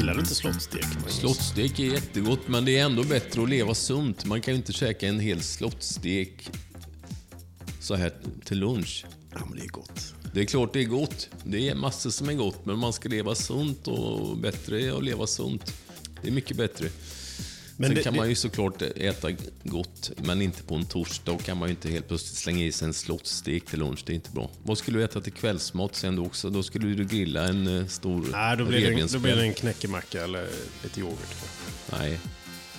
Gillar du inte slottstek? Slottstek är jättegott, men det är ändå bättre att leva sunt. Man kan ju inte käka en hel slottstek så här till lunch. Ja, men det är gott. Det är klart det är gott. Det är massor som är gott, men man ska leva sunt och bättre är att leva sunt. Det är mycket bättre. Men Sen det- kan man ju såklart äta gott, men inte på en torsdag. Och kan man ju inte helt plötsligt slänga i sig en slottstek till lunch. Det är inte bra. Vad skulle du äta till kvällsmat sen då också? Då skulle du grilla en eh, stor Nej, då blir, det, en- då blir det en knäckemacka eller lite yoghurt. Nej,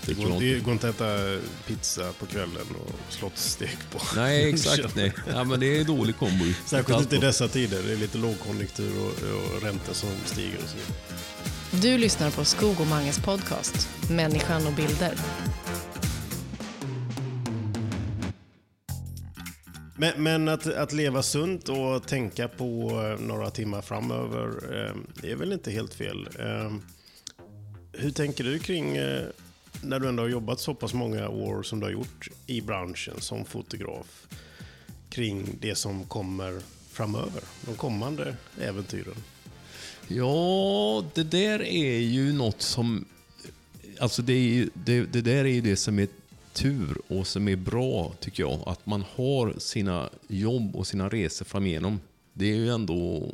det går, jag det inte. går inte att äta pizza på kvällen och slottstek på. Nej, exakt. Nej. Ja, men det är dålig kombo. Särskilt inte i dessa tider. Det är lite lågkonjunktur och, och räntor som stiger och så vidare. Du lyssnar på Skog och Manges podcast, Människan och bilder. Men, men att, att leva sunt och tänka på eh, några timmar framöver eh, är väl inte helt fel. Eh, hur tänker du kring, eh, när du ändå har jobbat så pass många år som du har gjort i branschen som fotograf, kring det som kommer framöver, de kommande äventyren? Ja, det där är ju något som... Alltså det, är, ju- det, det där är ju det som är tur och som är bra, tycker jag. Att man har sina jobb och sina resor framigenom. Det är ju ändå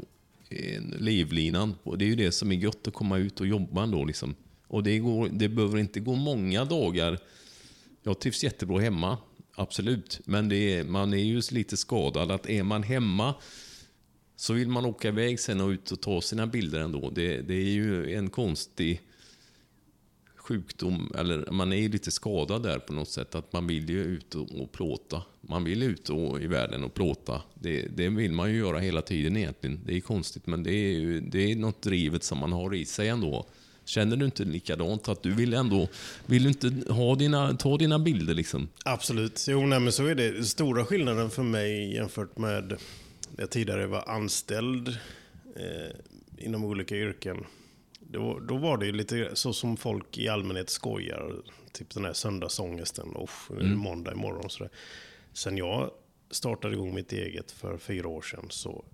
en livlinan. Och det är ju det som är gött att komma ut och jobba ändå. Liksom. Och det, går, det behöver inte gå många dagar. Jag trivs jättebra hemma, absolut. Men det är, man är ju lite skadad. Att är man hemma så vill man åka iväg sen och ut och ta sina bilder ändå. Det, det är ju en konstig sjukdom, eller man är ju lite skadad där på något sätt. Att man vill ju ut och, plåta. Man vill ut och, i världen och plåta. Det, det vill man ju göra hela tiden egentligen. Det är konstigt, men det är, ju, det är något drivet som man har i sig ändå. Känner du inte likadant? Att du vill ändå, vill du inte ha dina, ta dina bilder liksom? Absolut. Jo, nej, men så är det. Stora skillnaden för mig jämfört med jag tidigare var anställd eh, inom olika yrken. Då, då var det ju lite så som folk i allmänhet skojar. Typ den här söndagsångesten. Usch, Mm. måndag imorgon. sådär. Sen jag startade igång mitt eget för fyra år sedan så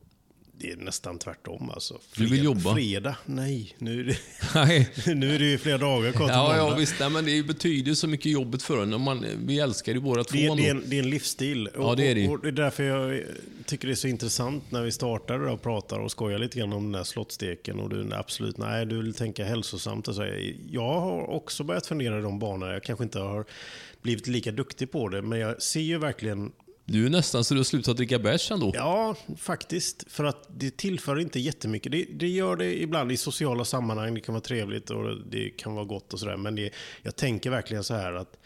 det är nästan tvärtom alltså. Du vill jobba? Fredag? Nej, nu är det, Nej. nu är det ju flera dagar kvar till Ja, ja visst. Nej, men det betyder ju så mycket jobbet för en. Och Man, vi älskar ju båda två Det är, det, är en, det är en livsstil. Ja, det är det. Och, och det är därför jag tycker det är så intressant när vi startar och pratar och skojar lite grann om den här slottsteken. Och du absolut, nej, du vill tänka hälsosamt. Och så. Jag har också börjat fundera i de banorna. Jag kanske inte har blivit lika duktig på det, men jag ser ju verkligen Du är nästan så du har slutat dricka bärs ändå. Ja, faktiskt. För att det tillför inte jättemycket. Det, det gör det ibland i sociala sammanhang. Det kan vara trevligt och det kan vara gott och sådär. Men det, jag tänker verkligen så här att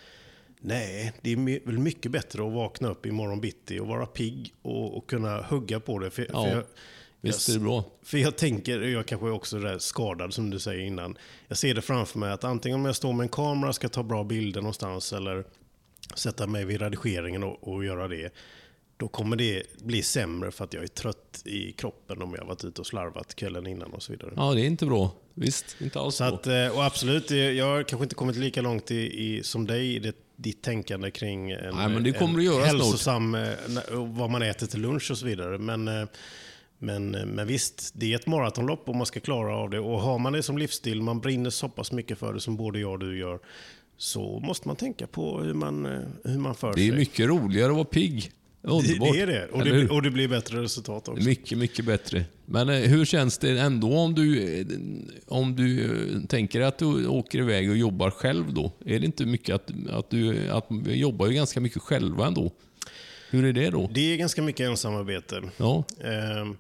nej, det är väl mycket bättre att vakna upp imorgon bitti och vara pigg och, och kunna hugga på det. För, Ja, för jag, Visst är jag, det bra. för jag tänker, jag kanske är också där skadad som du säger innan. Jag ser det framför mig att antingen om jag står med en kamera och ska ta bra bilder någonstans eller sätta mig vid redigeringen och, och göra det. Då kommer det bli sämre för att jag är trött i kroppen om jag har varit ute och slarvat kvällen innan och så vidare. Ja, det är inte bra. Visst, inte alls Så bra. att, eh, och absolut, eh, jag har kanske inte kommit lika långt i, i, som dig i det, ditt tänkande kring en, Nej, men det kommer en du göra snart. hälsosam, eh, na- och vad man äter till lunch och så vidare. Men, eh, men, eh, men visst, det är ett maratonlopp och man ska klara av det. Och har man det som livsstil, man brinner så pass mycket för det som både jag och du gör, så måste man tänka på hur man, eh, hur man för Det är sig. mycket roligare att vara pigg. Underbart. det är det. Och det, och det blir bättre resultat också. Mycket, mycket bättre. Men eh, hur känns det ändå om du, eh, om du tänker att du åker iväg och jobbar själv då? Är det inte mycket att, att du att vi jobbar ju ganska mycket själva ändå? Hur är det då? Det är ganska mycket ensamarbete. Ja, Ehm,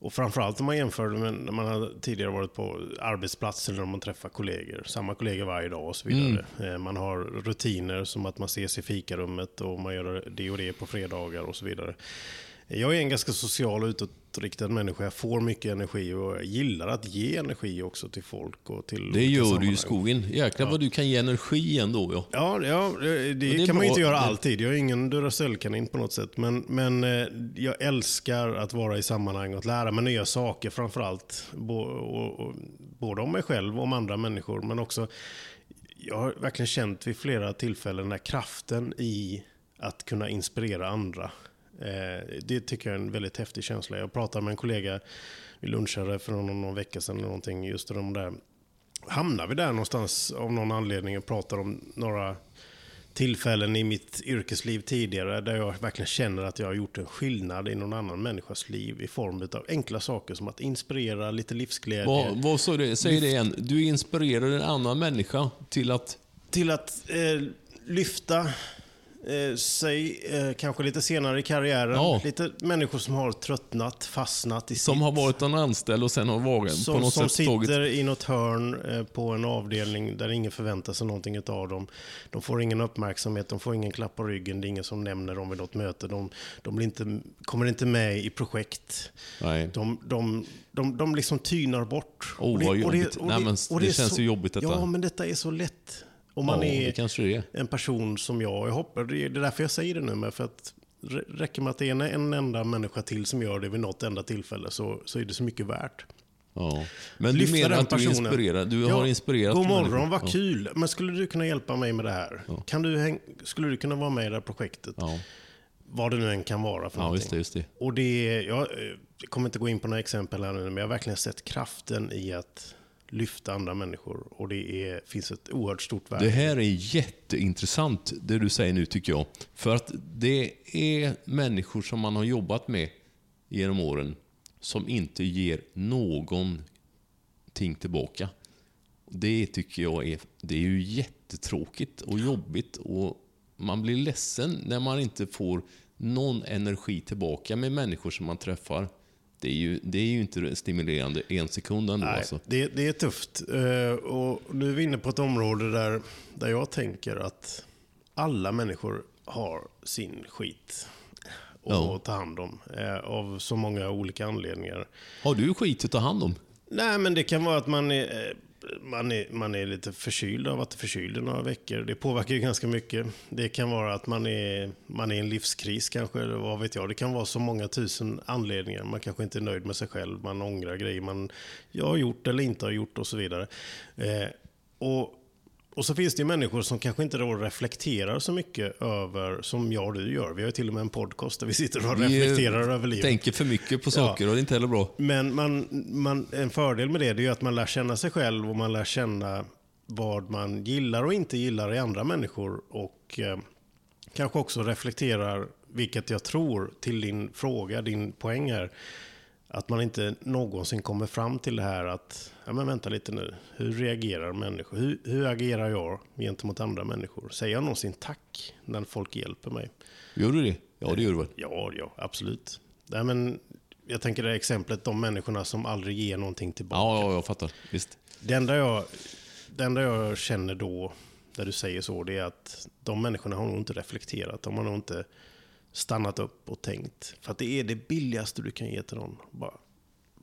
och framförallt om man jämför med när man har tidigare varit på arbetsplatser där man träffar kollegor. Samma kollegor varje dag och så vidare. Ehm, man har rutiner som att man ses i fikarummet och man gör det och det på fredagar och så vidare. Jag är en ganska social och utåtriktad människa. Jag får mycket energi och jag gillar att ge energi också till folk. Och till det gör du i skogen. Jäklar vad du kan ge energi ändå. Ja. Ja, ja det, det kan man bra. ju inte göra alltid. Jag är ingen Duracell-kanin på något sätt. Men, men eh, jag älskar att vara i sammanhang och att lära mig nya saker framför allt. Bo, och, och, både om mig själv och om andra människor. Men också, jag har verkligen känt vid flera tillfällen den här kraften i att kunna inspirera andra. Eh, det tycker jag är en väldigt häftig känsla. Jag pratade med en kollega, vi lunchade för någon, någon vecka sedan eller någonting, just om där hamnar vi där någonstans av någon anledning och pratar om några tillfällen i mitt yrkesliv tidigare där jag verkligen känner att jag har gjort en skillnad i någon annan människas liv i form av enkla saker som att inspirera, lite livsglädje. Vad, vad sa du? Säg det igen. Du inspirerar en annan människa till att... Till att eh, lyfta eh, sig eh, kanske lite senare i karriären. Ja. Lite människor som har tröttnat, fastnat i Som sitt. har varit en anställd och sen har varit som, på något som sätt tagit... sitter i något hörn eh, på en avdelning där ingen förväntar sig någonting av dem. De får ingen uppmärksamhet, de får ingen klapp på ryggen, det är ingen som nämner dem vid något möte. De, de inte, kommer inte med i projekt. Nej. De, de, de, de liksom tynar bort. Åh, Och vad jobbigt. Nej, men det känns ju jobbigt detta. Ja, men detta är så lätt. Om man ja, är en person som jag, jag hoppas, det är därför jag säger det nu, men för att räcker med att det är en, en enda människa till som gör det vid något enda tillfälle så, så är det så mycket värt. Ja. Men du Lyfta menar den att du inspirerar? Du Ja, har inspirerat God morgon, vad Ja. kul. Men skulle du kunna hjälpa mig med det här? Kan du skulle du kunna vara med i det här projektet? Ja. Vad det nu än kan vara för ja, någonting. just det. Just det. Och det är, jag eh, kommer inte gå in på några exempel här nu, men jag har verkligen sett kraften i att lyfta andra människor. Och det är, finns ett oerhört stort värde. Det här är jätteintressant, det du säger nu tycker jag. För att det är människor som man har jobbat med genom åren som inte ger någonting tillbaka. Det tycker jag är, det är ju jättetråkigt och jobbigt och man blir ledsen när man inte får någon energi tillbaka med människor som man träffar. Det är ju, det är ju inte stimulerande en sekund ändå. Nej, Alltså. det, det är tufft. Eh, Och nu är vi inne på ett område där, där jag tänker att alla människor har sin skit att Ja. ta hand om. eh, Av så många olika anledningar. Har du skit att ta hand om? Nej, men det kan vara att man är, eh, man är, man är lite förkyld av att förkyld i några veckor. Det påverkar ju ganska mycket. Det kan vara att man är, man är i en livskris kanske, eller vad vet jag. Det kan vara så många tusen anledningar. Man kanske inte är nöjd med sig själv, man ångrar grejer man jag har gjort eller inte har gjort och så vidare. Eh, och, och så finns det ju människor som kanske inte då reflekterar så mycket över, som jag och du gör. Vi har ju till och med en podcast där vi sitter och Vi, eh, reflekterar över livet. Tänker för mycket på saker och det är inte heller bra. Men man, man, en fördel med det, det är ju att man lär känna sig själv och man lär känna vad man gillar och inte gillar i andra människor. Och eh, kanske också reflekterar, vilket jag tror, till din fråga, din poäng här. Att man inte någonsin kommer fram till det här att, ja men vänta lite nu, hur reagerar människor? Hur, hur agerar jag gentemot andra människor? Säger jag någonsin tack när folk hjälper mig? Gör du det? Ja, det gör du väl? Ja, ja, absolut. Nej, men jag tänker det här exemplet, de människorna som aldrig ger någonting tillbaka. Ja, ja, jag fattar. Visst. Det, enda jag, det enda jag känner då, där du säger så, det är att de människorna har nog inte reflekterat. De har nog inte stannat upp och tänkt. För att det är det billigaste du kan ge till någon. Bara,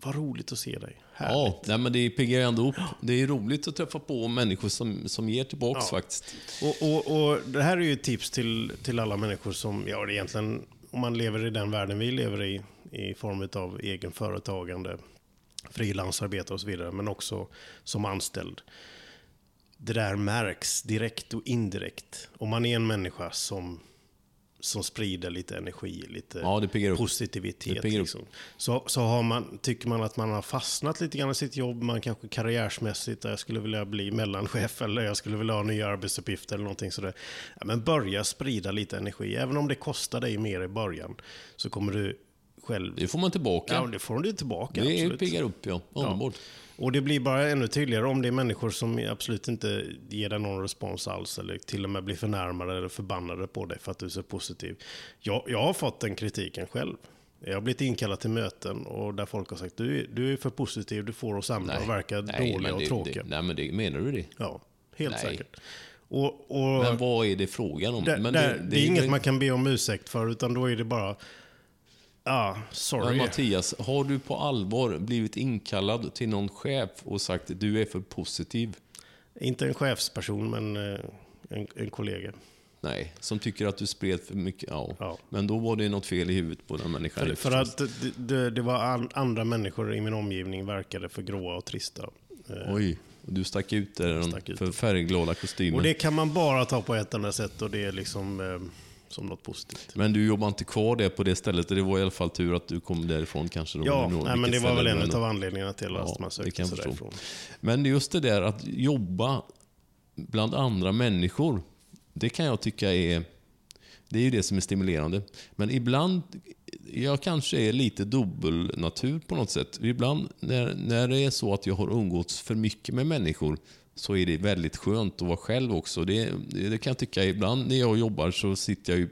vad roligt att se dig. Härligt. Ja, nej, men det piggar ju ändå upp. Det är roligt att träffa på människor som, som ger tillbaks Ja. faktiskt. Och, och, och det här är ju ett tips till, till alla människor som, ja egentligen, om man lever i den världen vi lever i, i form av egen företagande, frilansarbete och så vidare, men också som anställd. Det där märks direkt och indirekt. Om man är en människa som, som sprider lite energi, lite Ja, det positivitet. Det liksom. Så, så har man, tycker man att man har fastnat lite grann i sitt jobb, man kanske karriärsmässigt, jag skulle vilja bli mellanchef eller jag skulle vilja ha nya arbetsuppgifter eller någonting sådär. Ja, men börja sprida lite energi, även om det kostar dig mer i början, så kommer du själv... Det får man tillbaka. Ja, det får du tillbaka. det absolut. piggar upp, ja. Underbart. Och det blir bara ännu tydligare om det är människor som absolut inte ger dig någon respons alls eller till och med blir förnärmade eller förbannade på dig för att du är så positiv. Jag, jag har fått den kritiken själv. Jag har blivit inkallad till möten och där folk har sagt du, du är för positiv, du får oss andra att verka dåliga och det, tråkiga. Det, nej, men det, menar du det? Ja, helt Nej. säkert. Och, och Men vad är det frågan om? det, men det, det, är inget man kan be om ursäkt för utan då är det bara, ja, Men sorry. Mattias, har du på allvar blivit inkallad till någon chef och sagt att du är för positiv? Inte en chefsperson men eh, en, en kollega. Nej, som tycker att du spred för mycket. Ja. Ja. Men då var det något fel i huvudet på den människan. För, för att det, det, det var an, andra människor i min omgivning verkade för gråa och trista. Eh, Oj, och du stack ut där Stack ut. för färgglada kostymen. Och det kan man bara ta på ett enda sätt och det är liksom... Eh, som något positivt. Men du jobbar inte kvar där på det stället. Det var i alla fall tur att du kom därifrån kanske. Då, Ja, nej, men det var väl en av anledningarna till Ja, att man det sökte sig därifrån. Men just det där att jobba bland andra människor, det kan jag tycka är... Det är ju det som är stimulerande. Men ibland, jag kanske är lite dubbelnatur på något sätt. Ibland när, när det är så att jag har umgåtts för mycket med människor så är det väldigt skönt att vara själv också. Det, det, det kan jag tycka. Ibland när jag jobbar så sitter jag ju,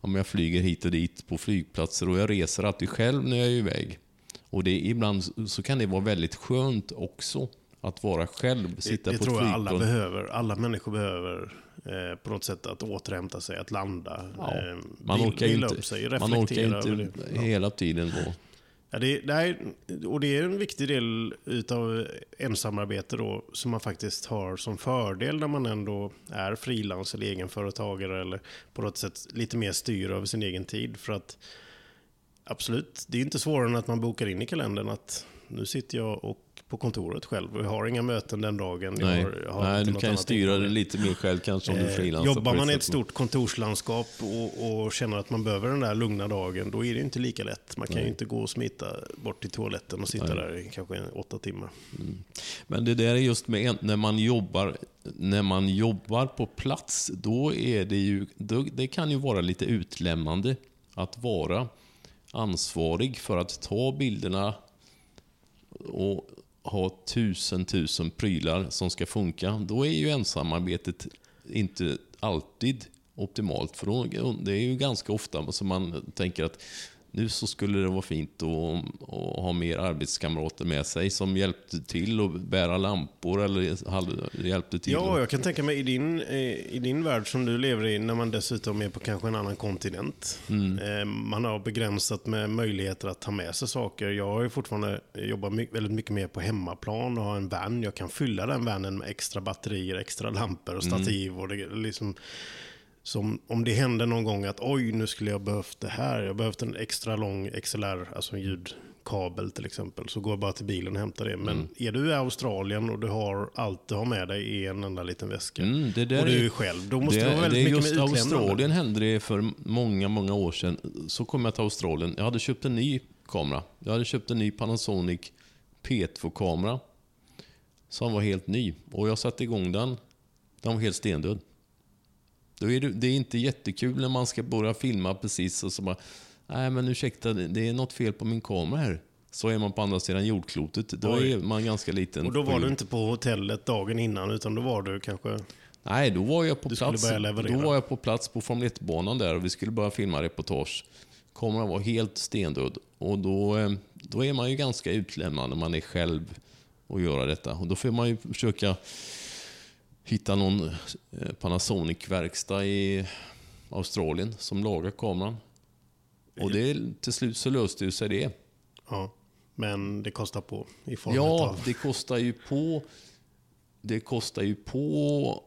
om jag flyger hit och dit på flygplatser och jag reser alltid själv när jag är iväg. Och det, ibland så kan det vara väldigt skönt också att vara själv, sitta det på tror jag alla behöver. Alla människor behöver eh, på något sätt att återhämta sig, att landa. Ja, eh, man orkar inte, upp sig, man orkar inte det. Hela tiden vara... Ja, det, det är, och det är en viktig del utav ensamarbete då, som man faktiskt har som fördel när man ändå är frilans eller egenföretagare eller på något sätt lite mer styr över sin egen tid. För att absolut, det är inte svårare än att man bokar in i kalendern att nu sitter jag och på kontoret själv jag har inga möten den dagen. Nej, har, har nej du kan styra det lite mer själv kanske om du Eh, frilansar. Jobbar man i ett stort kontorslandskap och, och känner att man behöver den där lugna dagen, då är det inte lika lätt. Man kan ju inte gå och smita bort till toaletten och sitta där i kanske åtta timmar. Men det där är just med när man jobbar, när man jobbar på plats, då är det ju, då, det kan ju vara lite utlämnande att vara ansvarig för att ta bilderna och ha tusen, tusen prylar som ska funka. Då är ju ensamarbetet inte alltid optimalt. För då, det är ju ganska ofta som man tänker att nu så skulle det vara fint att, att ha mer arbetskamrater med sig som hjälpte till att bära lampor eller hjälpte till. Ja, jag kan tänka mig i din, eh, i din värld som du lever i, när man dessutom är på kanske en annan kontinent. Mm. Eh, Man har begränsat med möjligheter att ta med sig saker. Jag har ju fortfarande jobbat väldigt mycket mer på hemmaplan och har en van. Jag kan fylla den vanen med extra batterier, extra lampor och Mm. stativ. Och det, liksom, som om det händer någon gång att oj, nu skulle jag behövt det här. Jag behövt en extra lång XLR, alltså en ljudkabel till exempel. Så går jag bara till bilen och hämtar det. Men Mm. är du i Australien och du har allt du har med dig i en enda liten väska. Mm, det där och du är- är själv. Då måste det, det vara väldigt det är mycket just med. Australien hände det för många, många år sedan. Så kom jag till Australien. Jag hade köpt en ny kamera. Jag hade köpt en ny Panasonic P2-kamera. Som var helt ny. Och jag satte igång den. Den var helt stendöd. Då är det, det är inte jättekul när man ska börja filma precis och så bara... Nej men ursäkta, det det är något fel på min kamera här. Så är man på andra sidan jordklotet. Då Oj. är man ganska liten. Och då var du inte på hotellet dagen innan, utan då var du kanske... Nej, då var jag på Du plats. Då var jag på plats på Formel 1-banan där och vi skulle börja filma reportage. Kameran var helt stendöd och då, eh, då är man ju ganska utlämnad när man är själv och göra detta. Och då får man ju försöka hitta någon eh, Panasonic-verkstad i Australien som lagar kameran. Och det, till slut så löste ju sig det. Ja, men det kostar på i form Ja, av... det kostar ju på. Det kostar ju på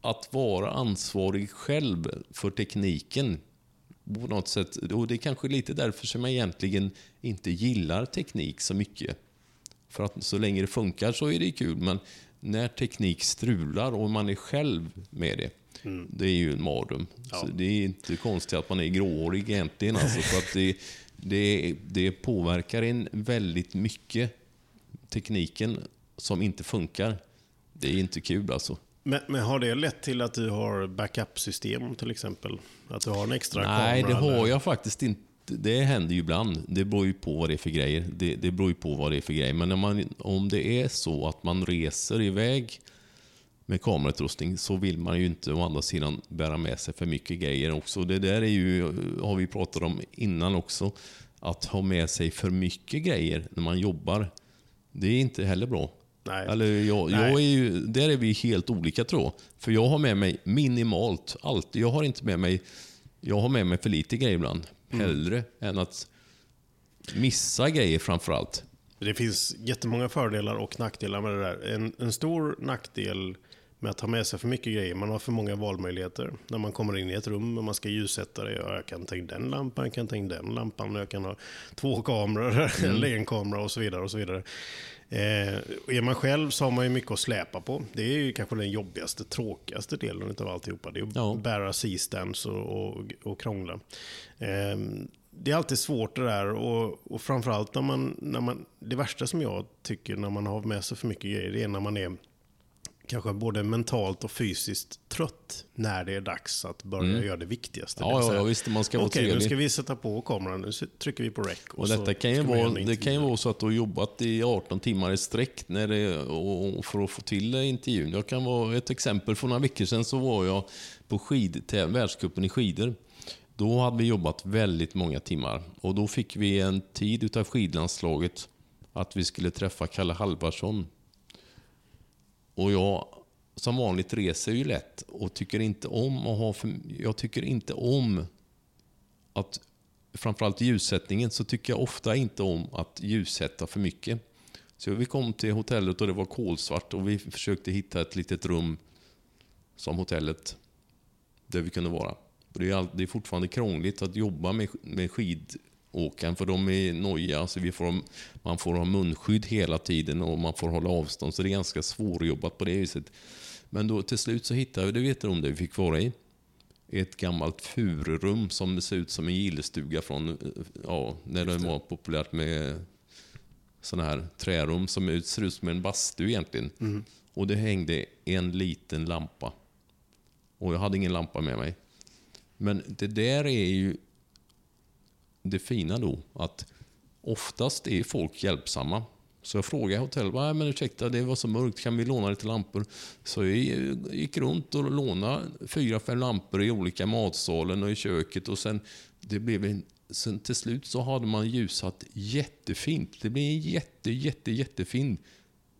att vara ansvarig själv för tekniken. På något sätt. Och det är kanske lite därför som jag egentligen inte gillar teknik så mycket. För att så länge det funkar så är det kul. Men när teknik strular och man är själv med det. Det är ju en mardröm. Ja. Det är inte konstigt att man är gråhårig egentligen. Alltså, för att det, det, det påverkar en väldigt mycket. Tekniken som inte funkar. Det är inte kul alltså. Men, men har det lett till att du har backup-system till exempel? Att du har en extra Nej, det kamera? har eller- jag faktiskt inte. Det händer ju ibland. Det beror ju på vad det är för grejer. Det, det beror ju på vad det är för grejer. Men man, om det är så att man reser iväg med kamerautrustning så vill man ju inte å andra sidan bära med sig för mycket grejer också. Det där är ju, har vi pratat om innan också. Att ha med sig för mycket grejer när man jobbar. Det är inte heller bra. Nej. Eller jag, Nej. jag är ju, där är vi helt olika tror jag. För jag har med mig minimalt allt. Jag har inte med mig, jag har med mig för lite grejer ibland. Mm. Hellre än att missa grejer framför allt. Det finns jättemånga fördelar och nackdelar med det där. En, en stor nackdel med att ha med sig för mycket grejer. Man har för många valmöjligheter. När man kommer in i ett rum och man ska ljussätta det. Jag kan ta in den lampan, jag kan ta in den lampan, jag kan ha två kameror eller en kamera och så vidare. och så vidare. Eh, är man själv så har man ju mycket att släpa på. Det är ju kanske den jobbigaste, tråkigaste delen av alltihopa. Det är att Ja. bära C-stands och, och, och krångla. Eh, det är alltid svårt det där och, och framförallt när man, när man, det värsta som jag tycker när man har med sig för mycket grejer, det är när man är kanske både mentalt och fysiskt trött när det är dags att börja göra det viktigaste. Mm. Ja, Det ja, visst, man ska vara Okej, nu trevlig. ska vi sätta på kameran, nu trycker vi på rec. Och så detta kan ju, vara, det kan ju vara så att du har jobbat i 18 timmar i sträck när det, och, och för att få till intervjun. Jag kan vara ett exempel. För några veckor sedan så var jag på skid, världscupen i skidor. Då hade vi jobbat väldigt många timmar och då fick vi en tid utav skidlandslaget att vi skulle träffa Kalle Halvarsson. Och jag som vanligt reser ju lätt och tycker inte om att ha för, Jag tycker inte om att framförallt ljussättningen så tycker jag ofta inte om att ljussätta för mycket. Så vi kom till hotellet och det var kolsvart och vi försökte hitta ett litet rum som hotellet där vi kunde vara. Det, är all, det är fortfarande krångligt att jobba med, med skidåkaren för de är nojiga. Så vi får, man får ha munskydd hela tiden och man får hålla avstånd. Så det är ganska svårjobbat på det viset. Men då till slut så hittade vi det vet du om det vi fick vara i ett gammalt fururum som ser ut som en gillestuga från ja, när det var populärt med sådana här trärum som ser ut som en bastu egentligen. Och det hängde en liten lampa. Och jag hade ingen lampa med mig. Men det där är ju det fina då, att oftast är folk hjälpsamma. Så jag frågade hotellet, "Nej, men ursäkta det var så mörkt, kan vi låna lite lampor? Så jag gick runt och lånade fyra, fem lampor i olika matsalen och i köket och sen, det blev en, sen till slut så hade man ljusat jättefint. Det blev en jätte, jätte, jättefin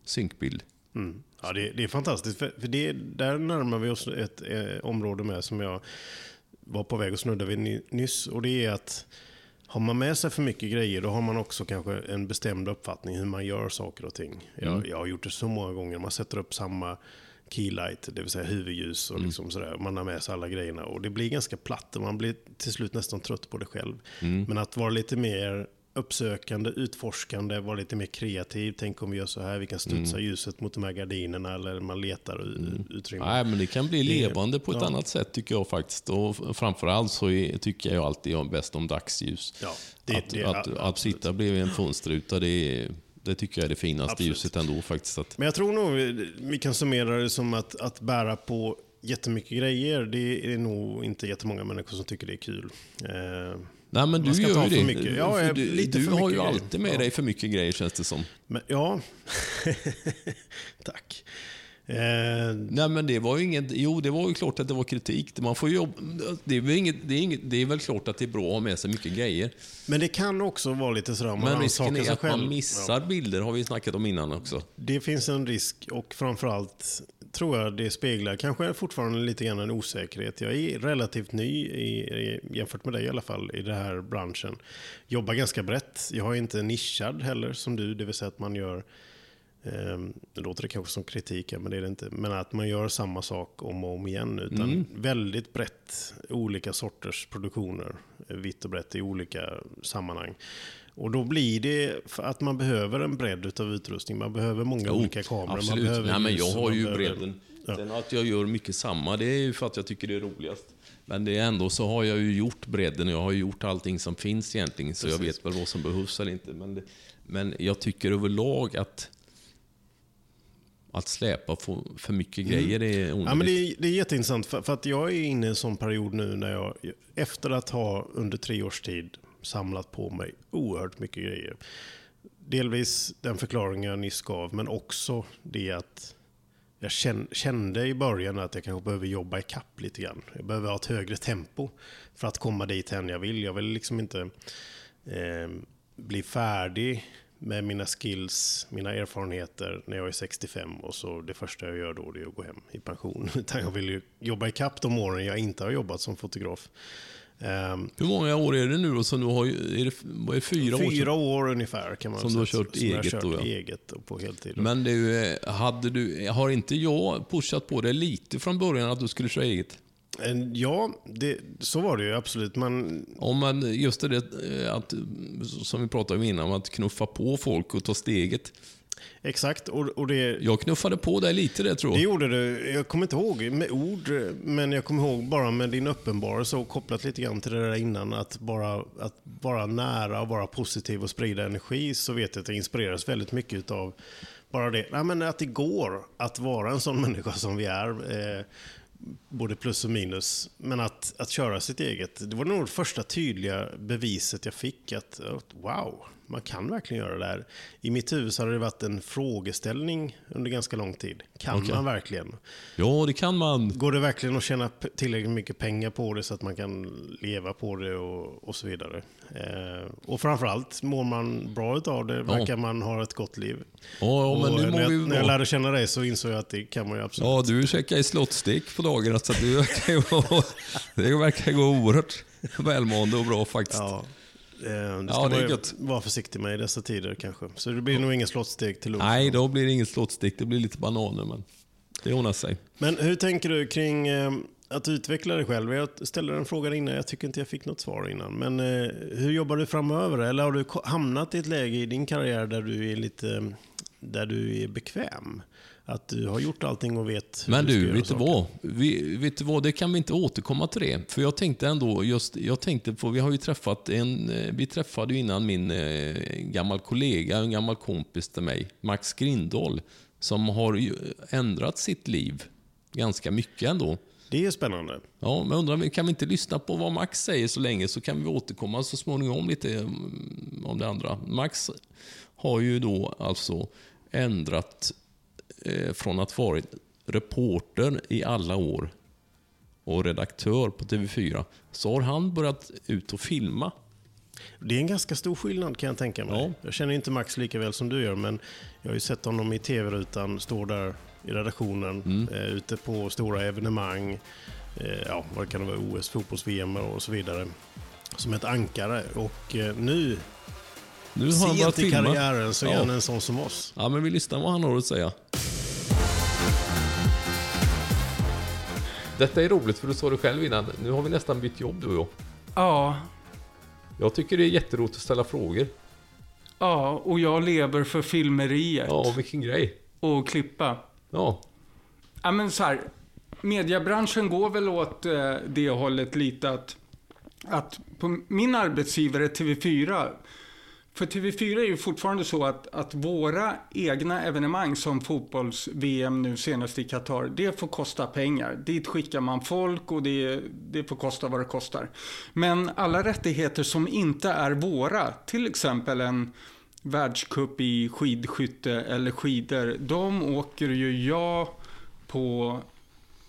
synkbild. Mm. Ja, det, det är fantastiskt. För, för det, där närmar vi oss ett eh, område med som jag var på väg att snudda vid nyss. Och det är att har man med sig för mycket grejer, då har man också kanske en bestämd uppfattning hur man gör saker och ting. Jag, jag har gjort det så många gånger. Man sätter upp samma keylight, det vill säga huvudljus och liksom sådär. Man har med sig alla grejerna och det blir ganska platt och man blir till slut nästan trött på det själv. Men att vara lite mer uppsökande, utforskande, vara lite mer kreativ. Tänk om vi gör så här, vi kan studsa ljuset mot de här gardinerna eller man letar mm. utrymme. Nej, men det kan bli levande på ett ja. annat sätt tycker jag faktiskt. Och framförallt så är, tycker jag alltid om bäst om dagsljus. Ja, det- att, det- att, att sitta bredvid en fönsterruta, det, det tycker jag är det finaste Absolut. ljuset ändå faktiskt. Att, Men jag tror nog vi- vi kan summera det som att, att bära på jättemycket grejer, det är nog inte jättemånga människor som tycker det är kul. Eh, nej, men du gör ju det. mycket. Ja, jag- du lite du för har ju alltid med Ja. dig för mycket grejer känns det som. men, ja, tack. Eh, Nej men det var ju inget, jo det var ju klart att det var kritik. Man får jobba, det, är inget, det, är inget, det är väl klart att det är bra att ha med sig mycket grejer. men det kan också vara lite sådär, man Men risken är att man själv. missar bilder, har vi snackat om innan också. Det finns en risk och framförallt tror jag det speglar kanske fortfarande lite grann en osäkerhet. Jag är relativt ny, i, jämfört med dig i alla fall, i den här branschen. Jobbar ganska brett. Jag är inte nischad heller som du, det vill säga att man gör det låter det kanske som kritik, men det är det inte. Men att man gör samma sak om och om igen. Utan väldigt brett, olika sorters produktioner. eh, Vitt och brett i olika sammanhang. Och då blir det att man behöver en bredd av utrustning. Man behöver många olika kameror. Man Absolut. behöver Nej, men jag har man ju behöver- bredden. Ja. Sen att jag gör mycket samma, det är ju för att jag tycker det är roligast. Men det är ändå så har jag ju gjort bredden och jag har gjort allting som finns egentligen. Så jag vet väl vad som behövs eller inte. Men, det, men jag tycker överlag att att släpa för, för mycket grejer är onödigt. Mm. Ja, men det, är, det är jätteintressant, för, för att jag är inne i en sån period nu när jag, efter att ha under tre års tid samlat på mig oerhört mycket grejer. Delvis den förklaring jag nyss gav, men också det att jag kände i början att jag kanske behöver jobba i kapp lite grann. Jag behöver ha ett högre tempo för att komma dit än jag vill. Jag vill liksom inte eh, bli färdig med mina skills, mina erfarenheter när jag är 65 och så det första jag gör då är att gå hem i pension. Utan jag vill ju jobba i kapp de åren jag inte har jobbat som fotograf. Ehm, Hur många år är det nu då som du har? Är det, vad är det fyra, år? Fyra år ungefär kan man Som säga. du har kört som jag eget kört då, ja. eget och på heltid. Men du, eh, hade du, har inte jag pushat på dig lite från början att du skulle köra eget? Ja, det, så var det ju absolut. Man, Om man, just det eh, att, som vi pratade om innan, om att knuffa på folk och ta steget. exakt, och, och det, Jag knuffade på dig lite det tror det jag. gjorde du. Jag kommer inte ihåg med ord, men jag kommer ihåg bara med din uppenbarelse och kopplat lite grann till det där innan, att bara att vara nära och vara positiv och sprida energi, så vet jag att jag inspireras väldigt mycket av bara det. Nej, men att det går att vara en sån människa som vi är. Eh, både plus och minus. Men att, att köra sitt eget, det var nog det första tydliga beviset jag fick. Att wow, man kan verkligen göra det här. I mitt huvud så hade det varit en frågeställning under ganska lång tid. Kan Okej. man verkligen? Ja, det kan man. Går det verkligen att tjäna tillräckligt mycket pengar på det så att man kan leva på det och, och så vidare? Eh, och framförallt, mår man bra utav det, verkar man ha ett gott liv. Ja, ja men och nu mår när, vi när jag lärde känna dig så insåg jag att det kan man ju absolut. Ja, du käkar i slottstek på dagarna så du verkar ju det verkar gå oerhört välmående och bra faktiskt. Ja. Eh, det Ja, ska det är man vara försiktig med i dessa tider kanske. Så det blir nog ingen slottsteg till lunch. Nej, då blir det ingen slottstek. Det blir lite bananer, men det ordnar sig. Men hur tänker du kring eh, att utveckla dig själv? Jag ställde en fråga innan, jag tycker inte jag fick något svar innan. Men eh, hur jobbar du framöver? Eller har du hamnat i ett läge i din karriär där du är lite där du är bekväm? Att du har gjort allting och vet hur Men du du, vet du vad? Vi, vet du vad? Det kan vi inte återkomma till det. För jag tänkte ändå, just, jag tänkte på, vi har ju träffat en, eh, vi träffade ju innan min eh, gammal kollega, en gammal kompis till mig, Max Grindahl, som har ju ändrat sitt liv ganska mycket ändå. Det är spännande. Ja, men undrar, kan vi inte lyssna på vad Max säger så länge så kan vi återkomma så småningom lite mm, om det andra. Max har ju då alltså ändrat från att varit reporter i alla år och redaktör på TV4 så har han börjat ut och filma. Det är en ganska stor skillnad kan jag tänka mig. Ja. Jag känner inte Max lika väl som du gör, men jag har ju sett honom i tv-rutan, står där i redaktionen, Mm. eh, ute på stora evenemang, eh, ja, vad kan det vara, OS, fotbolls-VM och så vidare. Som ett ankare. Och eh, nu, Nu har han sent i karriären, så är Ja. han en sån som oss. Ja, men vi lyssnar vad han har att säga. Detta är roligt för du sa det själv innan. Nu har vi nästan bytt jobb du och jag. Ja, Jag tycker det är jätteroligt att ställa frågor. ja, och jag lever för filmeriet Ja, vilken grej. och klippa. Ja, Ja, men så här, mediebranschen går väl åt eh, det hållet lite att, att på min arbetsgivare TV4, för TV4 är ju fortfarande så att, att våra egna evenemang som fotbolls-VM nu senast i Qatar, det får kosta pengar. Dit skickar man folk och det, det får kosta vad det kostar. Men alla rättigheter som inte är våra, till exempel en världscup i skidskytte eller skidor, de åker ju jag på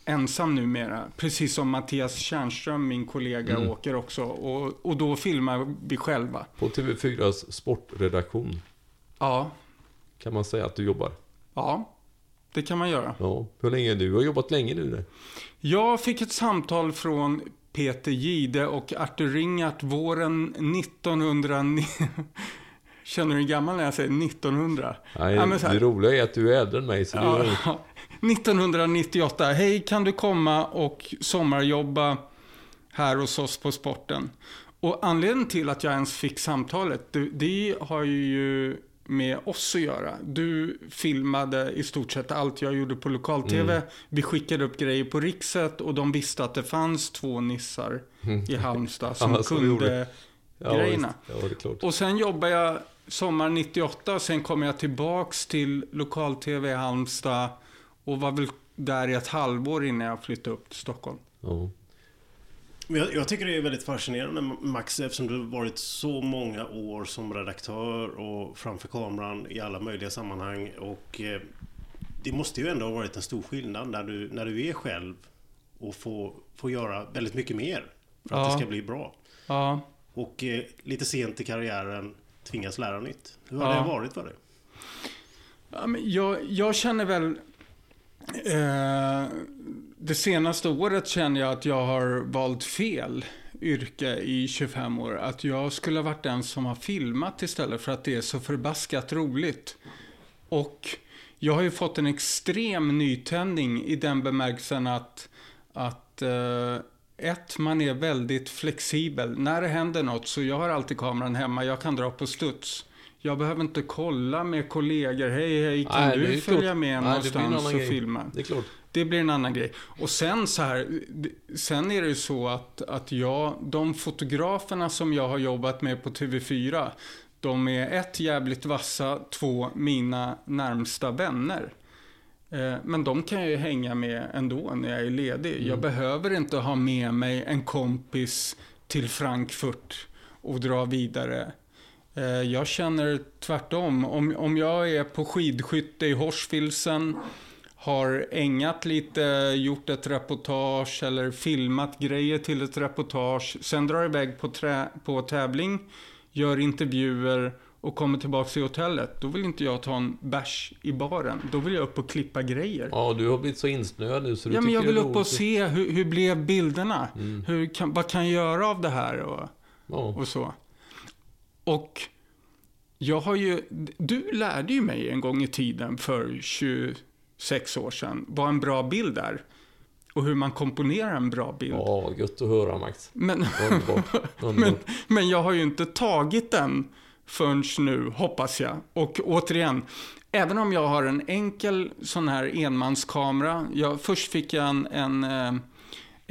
ensam numera. Precis som Mattias Tjärnström, min kollega, Mm. åker också. Och, och då filmar vi själva. på TV4s sportredaktion Ja, kan man säga att du jobbar. ja, det kan man göra. Ja, hur länge? Du har jobbat länge nu. där. Jag fick ett samtal från Peter Gide och Artur Ringart våren 1900... Känner du hur gammal när jag säger 1900? Nej, Ja, det roliga är att du är äldre än mig. Så det är, Ja, 1998. Hej, kan du komma och sommarjobba här hos oss på sporten? Och anledningen till att jag ens fick samtalet, det, det har ju med oss att göra. Du filmade i stort sett allt jag gjorde på lokal-tv. Vi skickade upp grejer på Rikset och de visste att det fanns två nissar i Halmstad som Ja, så det kunde ja, grejerna. visst. Ja. Och sen jobbar jag sommar 98 och sen kom jag tillbaks till lokal-tv i Halmstad och var väl där i ett halvår innan jag flyttade upp till Stockholm. Ja. Jag, jag tycker det är väldigt fascinerande Max eftersom du har varit så många år som redaktör och framför kameran i alla möjliga sammanhang. Och eh, det måste ju ändå ha varit en stor skillnad när du, när du är själv och får, får göra väldigt mycket mer för att Ja. det ska bli bra. Ja, Och eh, lite sent i karriären tvingas lära nytt. Hur har Ja. det varit för dig? Ja, men jag, jag känner väl... Eh, det senaste året känner jag att jag har valt fel. yrke i 25 år att jag skulle ha varit den som har filmat istället för att det är så förbaskat roligt. Och jag har ju fått en extrem nytändning i den bemärkelsen att, att eh, ett, man är väldigt flexibel. När det händer något så jag har alltid kameran hemma, jag kan dra på studs. Jag behöver inte kolla med kollegor. Hej, hej, kan Nej, du följa klart. med Nej, någonstans och grej. filma? Det är klart. Det blir en annan grej. Och sen så här, sen är det ju så att, att jag, de fotograferna som jag har jobbat med på TV4, de är ett jävligt vassa, två mina närmsta vänner. Eh, Men de kan jag ju hänga med ändå när jag är ledig. Jag behöver inte ha med mig en kompis till Frankfurt och dra vidare. Eh, Jag känner tvärtom. Om, om jag är på skidskytte i Horsfilsen, har ängat lite, gjort ett reportage eller filmat grejer till ett reportage, sen drar iväg på, trä, på tävling, gör intervjuer och kommer tillbaka till hotellet. Då vill inte jag ta en bärs i baren. Då vill jag upp och klippa grejer. Ja, du har blivit så insnöad nu så du Ja, men jag vill upp och se hur, hur blev bilderna? Mm. Hur kan, vad kan jag göra av det här? Och, Ja. och så. Och jag har ju, du lärde ju mig en gång i tiden för 26 år sedan vad en bra bild är. Och hur man komponerar en bra bild. ja, gött att höra Max. Men, men, men jag har ju inte tagit den förrän nu, hoppas jag. Och återigen, även om jag har en enkel sån här enmanskamera. Jag, först fick jag en, en eh,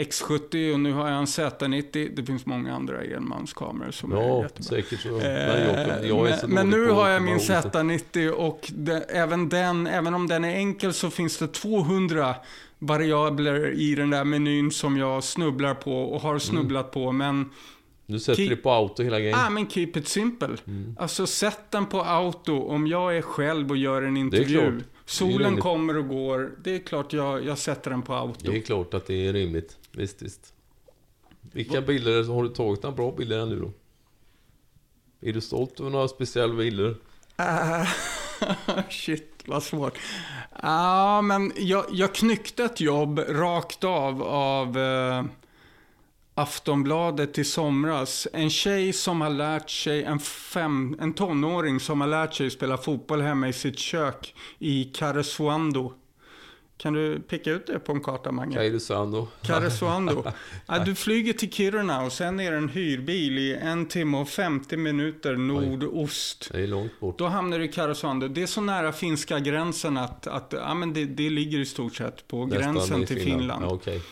X70 och nu har jag en Z90. Det finns många andra enmanskameror som är Ja, jättebra. säkert så. Eh, Men jag, jag är så men, men nu har jag min komma ihåg det. Z90 och det, även den, även om den är enkel så finns det 200 variabler i den där menyn som jag snubblar på och har snubblat på. Men, Du sätter Keep- det på auto hela grejen. ah, men keep it simple. Mm. Alltså sätt den på auto om jag är själv och gör en intervju. klart. Det är Solen kommer och går. Det är klart jag, jag sätter den på auto. Det är klart att det är rimligt. Visst, visst. Vilka bilder har du tagit några bra bilder ännu då? Är du stolt över några speciella bilder? Ah, shit, vad svårt. Ja, men jag, jag knyckte ett jobb rakt av av eh, Aftonbladet i somras. En tjej som har lärt sig, en, fem, en tonåring som har lärt sig spela fotboll hemma i sitt kök i Karesuando. Kan du picka ut det på en karta, Mange? Kairosando. Karesuando. Ja, du flyger till Kiruna och sen är det en hyrbil i en timme och 50 minuter nordost. Det är långt bort. Då hamnar du i Karesuando. Det är så nära finska gränsen att, att ja, men det, det ligger i stort sett på Nästan gränsen till Finland. Ja, okej.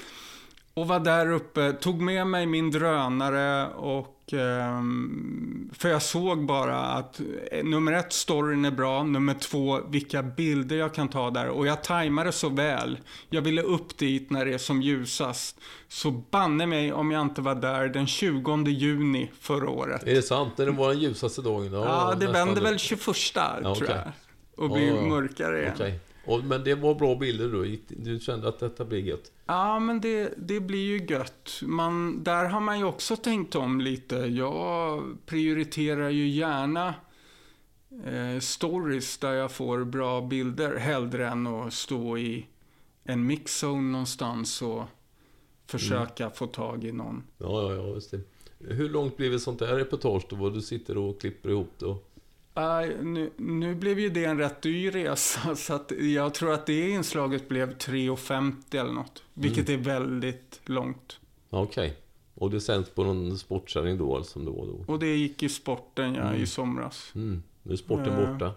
Och var där uppe, tog med mig min drönare och... ehm, för jag såg bara att eh, nummer ett, storyn är bra. Nummer två, vilka bilder jag kan ta där. Och jag tajmade så väl. Jag ville upp dit när det är som ljusast. Så banne mig om jag inte var där den 20 juni förra året. Är det sant? Det var den ljusaste dagen? Ja, det nästan vänder det. väl 21 Ja, tror okej. jag. Och blir Ja, ja. mörkare igen. Okej. Och, men det var bra bilder då? Du kände att detta blir gött? Ja, men det, det blir ju gött. Man, där har man ju också tänkt om lite. Jag prioriterar ju gärna eh, stories där jag får bra bilder hellre än att stå i en mixzone någonstans och försöka få tag i någon. Ja, ja, ja, just det. Hur långt blev ett sånt där reportage då? Vad du sitter och klipper ihop det? Och- Nej, nu, nu blev ju det en rätt dyr resa, så att jag tror att det inslaget blev 3,50 eller något. Vilket är väldigt långt. Ja, Okej. Och det sänds på någon sportsändning då, alltså, som det var då? Och det gick i sporten ja, i somras. Mm. Nu är sporten Eh, borta.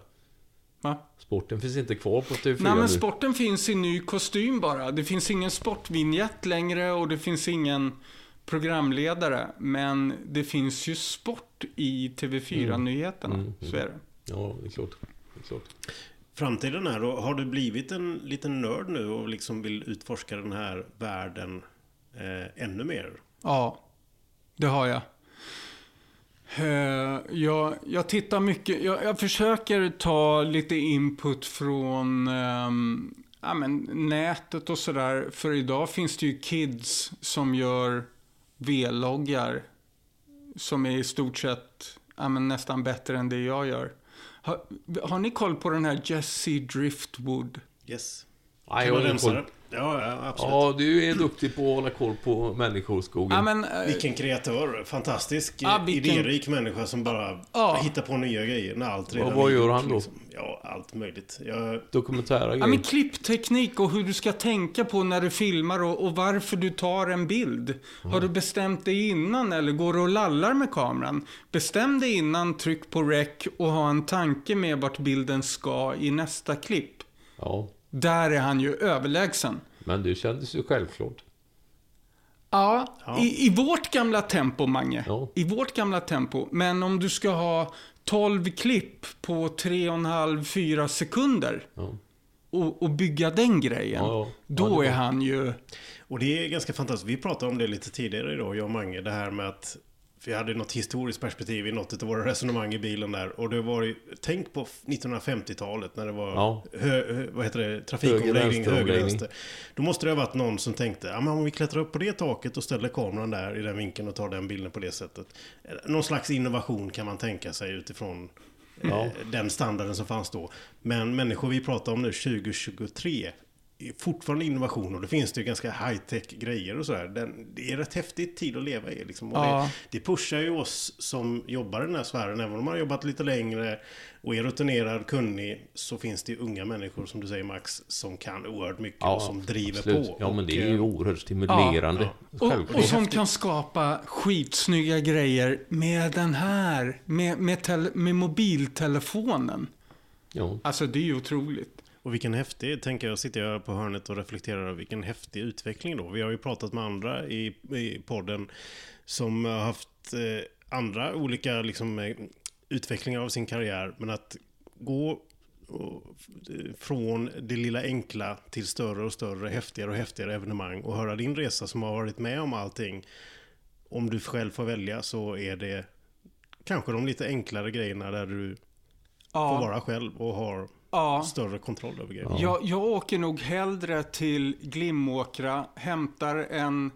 Va? Sporten finns inte kvar på TV4 Nej, men nu. sporten finns i ny kostym bara. Det finns ingen sportvinjett längre och det finns ingen programledare. Men det finns ju sport i TV4-nyheterna. Mm, Så är det. Ja, det är klart. Det är klart. Framtiden är då, har du blivit en liten nörd nu och liksom vill utforska den här världen eh, ännu mer? Ja, det har jag. Eh, Jag, jag tittar mycket, jag, jag försöker ta lite input från ehm, ja, men nätet och sådär. För idag finns det ju kids som gör V-loggar som är i stort sett ja, men nästan bättre än det jag gör. Har, har ni koll på den här Jesse Driftwood? Yes. Kan jag rensa koll. Ja, ja, absolut. Ja, du är duktig på att hålla koll på människor, skogen. Ja, men, eh, Vilken kreatör. Fantastisk, Ja, vilken- idérik människa som bara Ja. hittar på nya grejer när allt redan vad är gör han då? liksom. Ja, allt möjligt. Jag, Dokumentära Ja, grejer. men klippteknik och hur du ska tänka på när du filmar och, och varför du tar en bild. Har du bestämt dig innan eller går du och lallar med kameran? Bestäm dig innan, tryck på rec och ha en tanke med vart bilden ska i nästa klipp. Ja, Där är han ju överlägsen. men det kändes ju självklart. Ja, Ja. I, i vårt gamla tempo, Mange. Ja. I vårt gamla tempo. Men om du ska ha 12 klipp på 3,5-4 sekunder Ja. och, och bygga den grejen. Ja, ja. Då är han ju... och det är ganska fantastiskt. Vi pratade om det lite tidigare idag, jag och Mange. Det här med att vi hade något historiskt perspektiv i något av våra resonemang i bilen där. Och det var ju, tänk på 1950-talet när det var Ja. hö, vad heter det, trafikomläggning, vänster, höger, omläggning. vänster. Då måste det ha varit någon som tänkte, ja men om vi klättrar upp på det taket och ställer kameran där i den vinkeln och tar den bilden på det sättet. Någon slags innovation kan man tänka sig utifrån Ja. eh, den standarden som fanns då. Men människor vi pratar om nu, 2023, är fortfarande innovation och det finns det ju ganska high-tech grejer och sådär. Den- Det är rätt häftigt tid att leva i liksom. Och Ja. det, det pushar ju oss som jobbar i den här sfären, även om man har jobbat lite längre och är rutinerad, kunnig, så finns det ju unga människor, som du säger Max, som kan oerhört mycket och som driver absolut. på. Ja, men det är ju eh, oerhört stimulerande. Ja, Och, och som kan skapa skitsnygga grejer med den här, med, med, med mobiltelefonen. Ja. Alltså det är ju otroligt. Och vilken häftig, tänker jag, sitter jag på hörnet och reflekterar över vilken häftig utveckling då. Vi har ju pratat med andra i, i podden som har haft eh, andra olika liksom, eh, utvecklingar av sin karriär. Men att gå eh, från det lilla enkla till större och större, häftigare och häftigare evenemang och höra din resa som har varit med om allting. Om du själv får välja så är det kanske de lite enklare grejerna där du får Ja, vara själv och har ja. större kontroll över grejer. Jag, jag åker nog hellre till Glimåkra, hämtar en,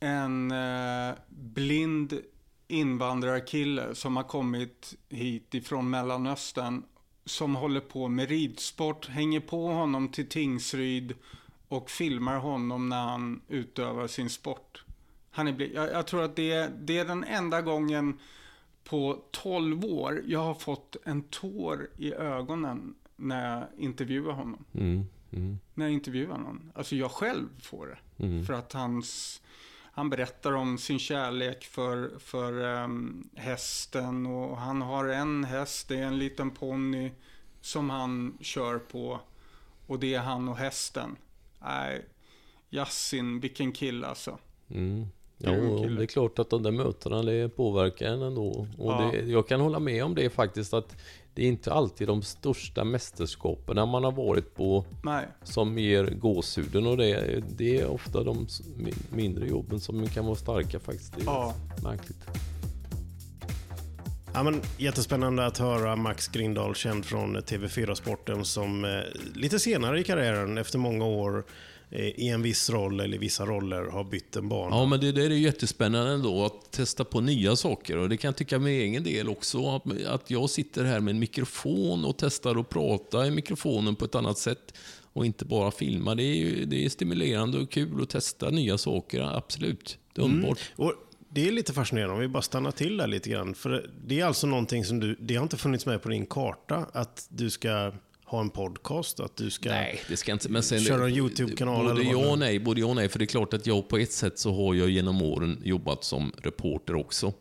en eh, blind invandrarkille som har kommit hit ifrån Mellanöstern. Som håller på med ridsport, hänger på honom till Tingsryd och filmar honom när han utövar sin sport. Han är, bli- jag, jag tror att det, är- det är den enda gången på 12 år jag har fått en tår i ögonen när jag intervjuar honom. Mm, mm, När jag intervjuar någon. Alltså jag själv får det. mm. För att hans, han berättar om sin kärlek för, för ehm, hästen. Och han har en häst, det är en liten ponny som han kör på. Och det är han och hästen. Nej, Yassin, vilken kille alltså. Mm. Ja, och det är klart att de där mötena det påverkar en ändå. Och Ja. det, jag kan hålla med om det faktiskt att det är inte alltid de största mästerskapen man har varit på Nej. som ger gåshuden och det, det är ofta de mindre jobben som kan vara starka faktiskt. Det är Ja. märkligt. Ja, men, jättespännande att höra Max Grindahl, känd från TV4-sporten, som eh, lite senare i karriären, efter många år i en viss roll eller vissa roller, har bytt en bana. Ja, men det där är jättespännande ändå att testa på nya saker. Och det kan jag tycka med egen del också. Att, att jag sitter här med en mikrofon och testar att prata i mikrofonen på ett annat sätt. Och inte bara filma. Det är, ju, det är stimulerande och kul att testa nya saker. Absolut. Det är underbart. Och det är lite fascinerande, om vi bara stannar till där lite grann. För det är alltså någonting som du, det har inte funnits med på din karta, att du ska ha en podcast, att du ska... Nej, det ska inte... Men sen, Köra en YouTube-kanal Både eller ja och nej. Både ja och nej. För det är klart att jag på ett sätt så har jag genom åren jobbat som reporter också.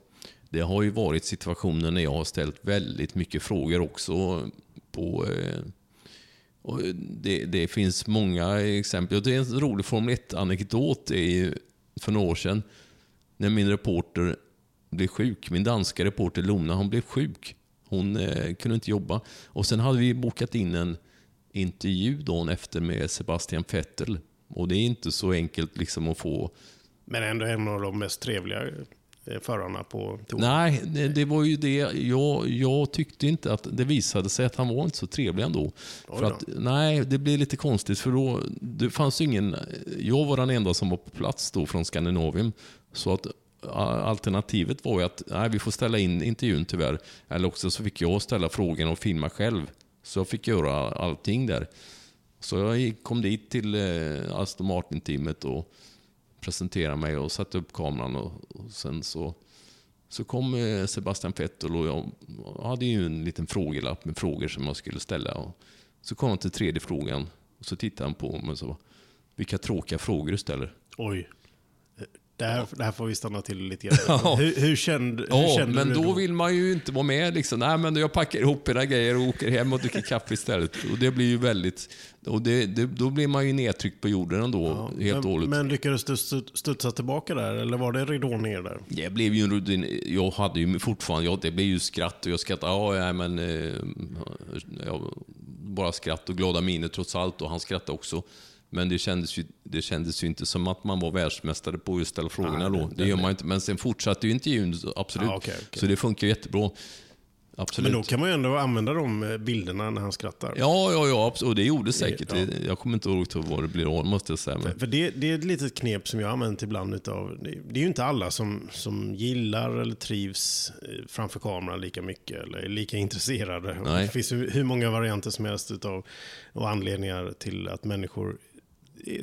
Det har ju varit situationer när jag har ställt väldigt mycket frågor också på... Eh, och det, det finns många exempel. Det är en rolig Formel 1-anekdot det är ju för några år sedan. När min reporter blev sjuk. Min danska reporter Lona, hon blev sjuk. Hon eh, kunde inte jobba. Och sen hade vi bokat in en intervju dagen efter med Sebastian Vettel. Och det är inte så enkelt liksom att få... Men ändå en av de mest trevliga eh, förarna på touren. Nej, det, det var ju det. Jag, jag tyckte inte att... Det visade sig att han var inte så trevlig ändå. För att, nej, det blev lite konstigt för då... Det fanns ingen... Jag var den enda som var på plats då från Skandinavien. Så att alternativet var ju att nej, vi får ställa in intervjun tyvärr. Eller också så fick jag ställa frågan och filma själv. Så jag fick göra allting där. Så jag kom dit till eh, Aston Martin-teamet och presenterade mig och satte upp kameran. Och, och sen så, så kom eh, Sebastian Vettel och jag hade ju en liten frågelapp med frågor som jag skulle ställa. Och så kom han till tredje frågan och så tittade han på mig och sa Vilka tråkiga frågor du ställer. Oj. Det här, det här får vi stanna till lite grann. Ja. Hur, hur kände, hur Ja, kände men du då vill man ju inte vara med. Liksom. Nej, men jag packar ihop era grejer och åker hem och dricker kaffe istället. Och det blir ju väldigt... Och det, det, då blir man ju nedtryckt på jorden ändå, helt och men, hållet. men lyckades du stu- studsa tillbaka där, eller var det ridå ner där? Det blev ju en rutin. Jag hade ju fortfarande, ja, det blev ju skratt och jag skrattade. Ja, ja men... Eh, ja, bara skratt och glada miner trots allt och han skrattade också. Men det kändes, ju, det kändes ju inte som att man var världsmästare på att ställa frågorna då. det- gör man inte. Men sen fortsatte ju intervjun, absolut. Ja, okej, okej. Så det funkar jättebra. Absolut. Men då kan man ju ändå använda de eh, bilderna när han skrattar. Ja, ja, ja, och det gjorde säkert. Ja. Jag kommer inte ihåg vad det blir av, måste jag säga. Men, För det, det är ett litet knep som jag har använt ibland. Utav, det, är ju inte alla som, som gillar eller trivs eh, framför kameran lika mycket eller är lika intresserade. Det finns hur många varianter som helst utav, och anledningar till att människor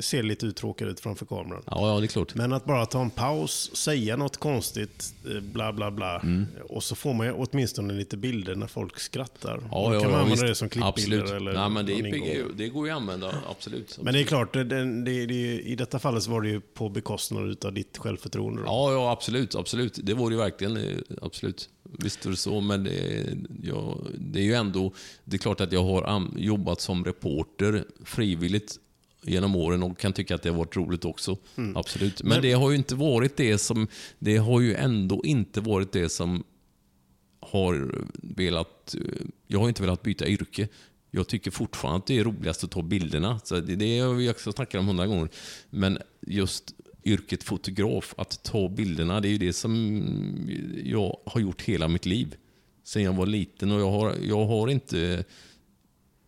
ser lite uttråkade ut framför kameran. ja, ja, det är klart. Men att bara ta en paus, säga något konstigt, eh, bla bla bla. Mm. Och så får man ju åtminstone lite bilder när folk skrattar. Ja, Då ja, kan man ja, använda det som klippbilder. Absolut. Eller Nej, men det, är, det går ju att använda, absolut. Men det är klart, det, det, det, i detta fallet så var det ju på bekostnad av ditt självförtroende. Då. Ja, ja, absolut. absolut. Det var det ju verkligen. eh, Absolut. Visst är det så, men det, ja, det är ju ändå... Det är klart att jag har jobbat som reporter frivilligt genom åren och kan tycka att det har varit roligt också. Absolut. Men, Men- det har ju inte varit det som... Det har ju ändå inte varit det som har velat... Jag har inte velat byta yrke. Jag tycker fortfarande att det är roligast att ta bilderna. Så det, det har vi också snackat om hundra gånger. Men just yrket fotograf, att ta bilderna, det är ju det som jag har gjort hela mitt liv. Sen jag var liten och jag har, jag har inte...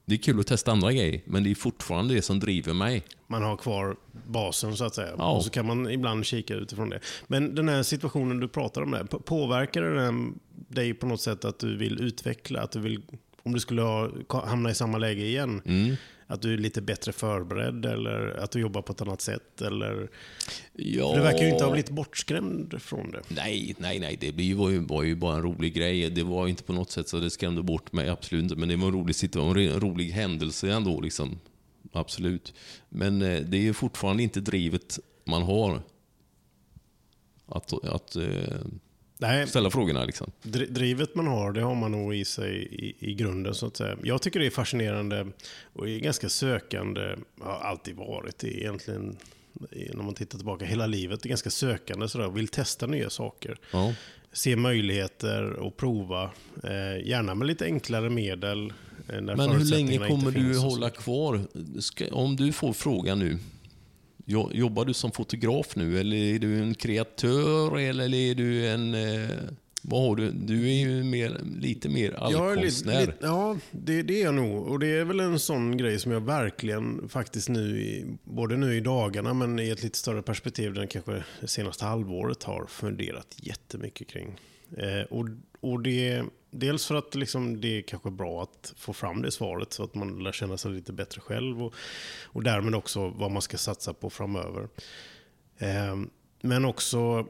Det är kul att testa andra grejer, men det är fortfarande det som driver mig. Man har kvar basen så att säga. Ja. Och så kan man ibland kika utifrån det. Men den här situationen du pratar om, där, påverkar den dig på något sätt att du vill utveckla? Att du vill, om du skulle ha, hamna i samma läge igen, Mm. Att du är lite bättre förberedd eller att du jobbar på ett annat sätt? Eller, Ja. du verkar ju inte ha blivit bortskrämd från det. Nej, nej, nej. Det var ju, var ju bara en rolig grej. Det var inte på något sätt så det skrämde bort mig, absolut inte. Men det var en rolig situation, en rolig händelse ändå. Liksom. Absolut. Men eh, det är ju fortfarande inte drivet man har. Att, att eh, Nej, ställa frågorna liksom. Dri- Drivet man har, det har man nog i sig i, i grunden så att säga. Jag tycker det är fascinerande och är ganska sökande, har alltid varit det egentligen, när man tittar tillbaka hela livet, är ganska sökande sådär, vill testa nya saker. Ja. Se möjligheter och prova, eh, gärna med lite enklare medel. Eh, Men hur länge kommer du hålla kvar? Ska, om du får frågan nu, jobbar du som fotograf nu eller är du en kreatör eller är du en... Eh, vad har du? Du är ju mer, lite mer allkonstnär. lite, ja, det, det är jag nog. Och det är väl en sån grej som jag verkligen faktiskt nu, i, både nu i dagarna men i ett lite större perspektiv än kanske det senaste halvåret har funderat jättemycket kring. Eh, och, och det, dels för att liksom det är kanske bra att få fram det svaret så att man lär känna sig lite bättre själv och, och därmed också vad man ska satsa på framöver. Eh, men också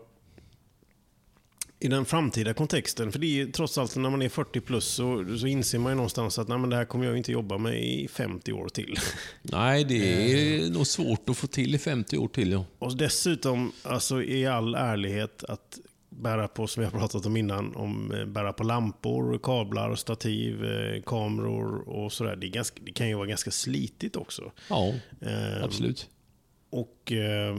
i den framtida kontexten, för det är trots allt när man är 40 plus så, så inser man ju någonstans att nej, men det här kommer jag inte jobba med i 50 år till. Nej, det är nog svårt att få till i 50 år till. Ja. Och dessutom, alltså i all ärlighet, att bära på, som vi har pratat om innan, om eh, bära på lampor, kablar, stativ, eh, kameror och sådär. Det, ganska, det kan ju vara ganska slitigt också. Ja, Eh, absolut. Och eh,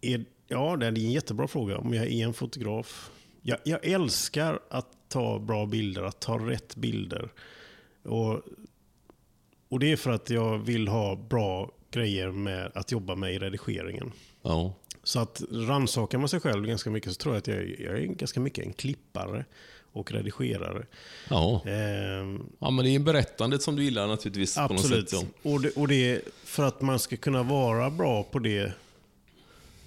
är, ja, det är en jättebra fråga. Om jag är en fotograf. Jag, jag älskar att ta bra bilder, att ta rätt bilder. Och, och det är för att jag vill ha bra grejer med att jobba med i redigeringen. Ja. Så att rannsakar man sig själv ganska mycket så tror jag att jag, jag är ganska mycket en klippare och redigerare. Ja. Ehm, ja, men det är berättandet som du gillar naturligtvis. På något Absolut. sätt, ja. Och, det, och det för att man ska kunna vara bra på det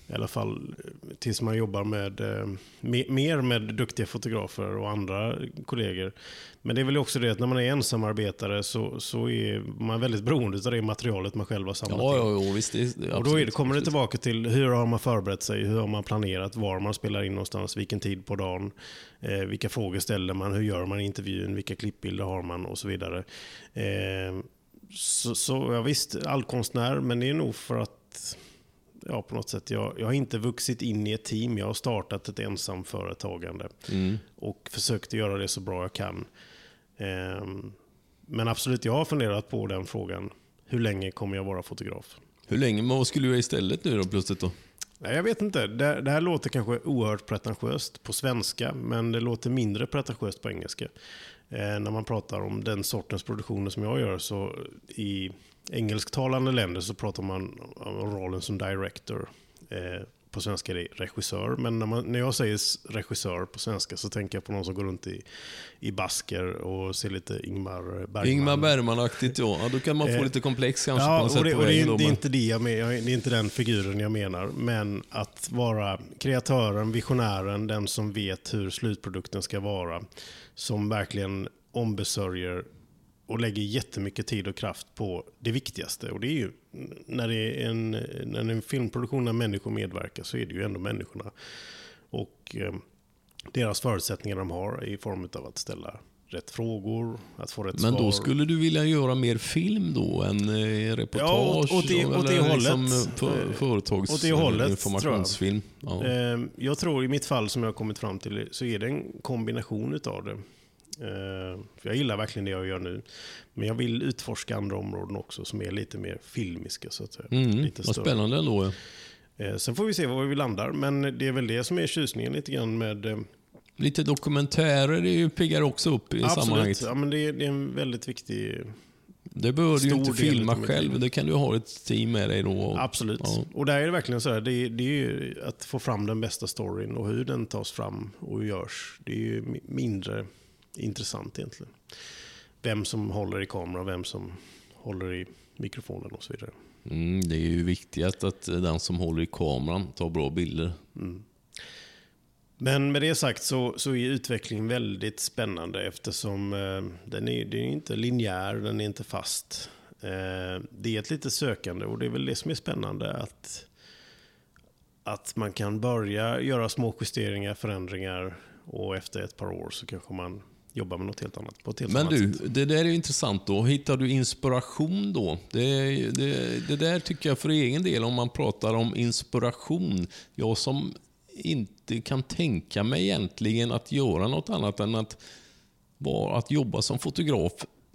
I alla fall eh, tills man jobbar med, eh, me- mer med duktiga fotografer och andra kollegor. Men det är väl också det att när man är ensamarbetare så, så är man väldigt beroende av det materialet man själv har samlat Ja, in. ja, ja visst. Det, Och då det, kommer det tillbaka till hur har man förberett sig, hur har man planerat, var man spelar in någonstans, vilken tid på dagen, eh, vilka frågor ställer man, hur gör man intervjun, vilka klippbilder har man och så vidare. Eh, så, så ja, visst, allkonstnär, men det är nog för att ja, på något sätt, jag, jag har inte vuxit in i ett team, jag har startat ett ensamföretagande Mm. och försökt göra det så bra jag kan. Ehm, men absolut, jag har funderat på den frågan. Hur länge kommer jag vara fotograf? Hur länge, men vad skulle du göra istället nu då plötsligt då? Nej, jag vet inte. Det, det här låter kanske oerhört pretentiöst på svenska, men det låter mindre pretentiöst på engelska. Eh, när man pratar om den sortens produktioner som jag gör, så i engelsktalande länder så pratar man om rollen som director. Eh, på svenska är det regissör, men när, man, när jag säger regissör på svenska så tänker jag på någon som går runt i, i basker och ser lite Ingmar Bergman. Ingmar Bergman-aktigt ja. ja. Då kan man få Eh, lite komplex kanske på Ja, något och sätt det, på och det, är, det, är inte det, jag men, jag, det är inte den figuren jag menar. Men att vara kreatören, visionären, den som vet hur slutprodukten ska vara. Som verkligen ombesörjer och lägger jättemycket tid och kraft på det viktigaste. Och det är ju när det är en, när det är en filmproduktion där människor medverkar så är det ju ändå människorna. Och eh, deras förutsättningar de har i form av att ställa rätt frågor, att få rätt Men svar. då skulle du vilja göra mer film då än eh, reportage? Ja, åt- åt det- åt det hållet. Liksom, eh, för, Eh, företags åt det hållet, informationsfilm. Ja. Eh, Jag tror i mitt fall som jag har kommit fram till så är det en kombination utav det. Eh, För jag gillar verkligen det jag gör nu. Men jag vill utforska andra områden också som är lite mer filmiska. Så att säga. Mm, lite vad större. spännande ändå. Eh, Sen får vi se var vi landar. Men det är väl det som är tjusningen lite grann med... eh, Lite dokumentärer är ju piggar också upp i sammanhanget. Absolut, ja, men det är, det är en väldigt viktig... Det behöver du ju inte filma själv. Det kan du ha ett team med dig då. Absolut. Ja. Och där är det verkligen så här, det är, det är ju att få fram den bästa storyn och hur den tas fram och görs. Det är ju mi- mindre intressant egentligen. Vem som håller i kameran, vem som håller i mikrofonen och så vidare. Mm, det är ju viktigt att den som håller i kameran tar bra bilder. Men med det sagt så, så är utvecklingen väldigt spännande eftersom eh, den är, den är inte linjär, den är inte fast. Eh, det är ett litet sökande och det är väl det som är spännande att, att man kan börja göra små justeringar, förändringar och efter ett par år så kanske man jobbar med något helt annat. På ett helt Men du, sätt. det där är ju intressant då. Hittar du inspiration då? Det, det, det där tycker jag för egen del, om man pratar om inspiration. Jag som inte kan tänka mig egentligen att göra något annat än att, vara, att jobba som fotograf,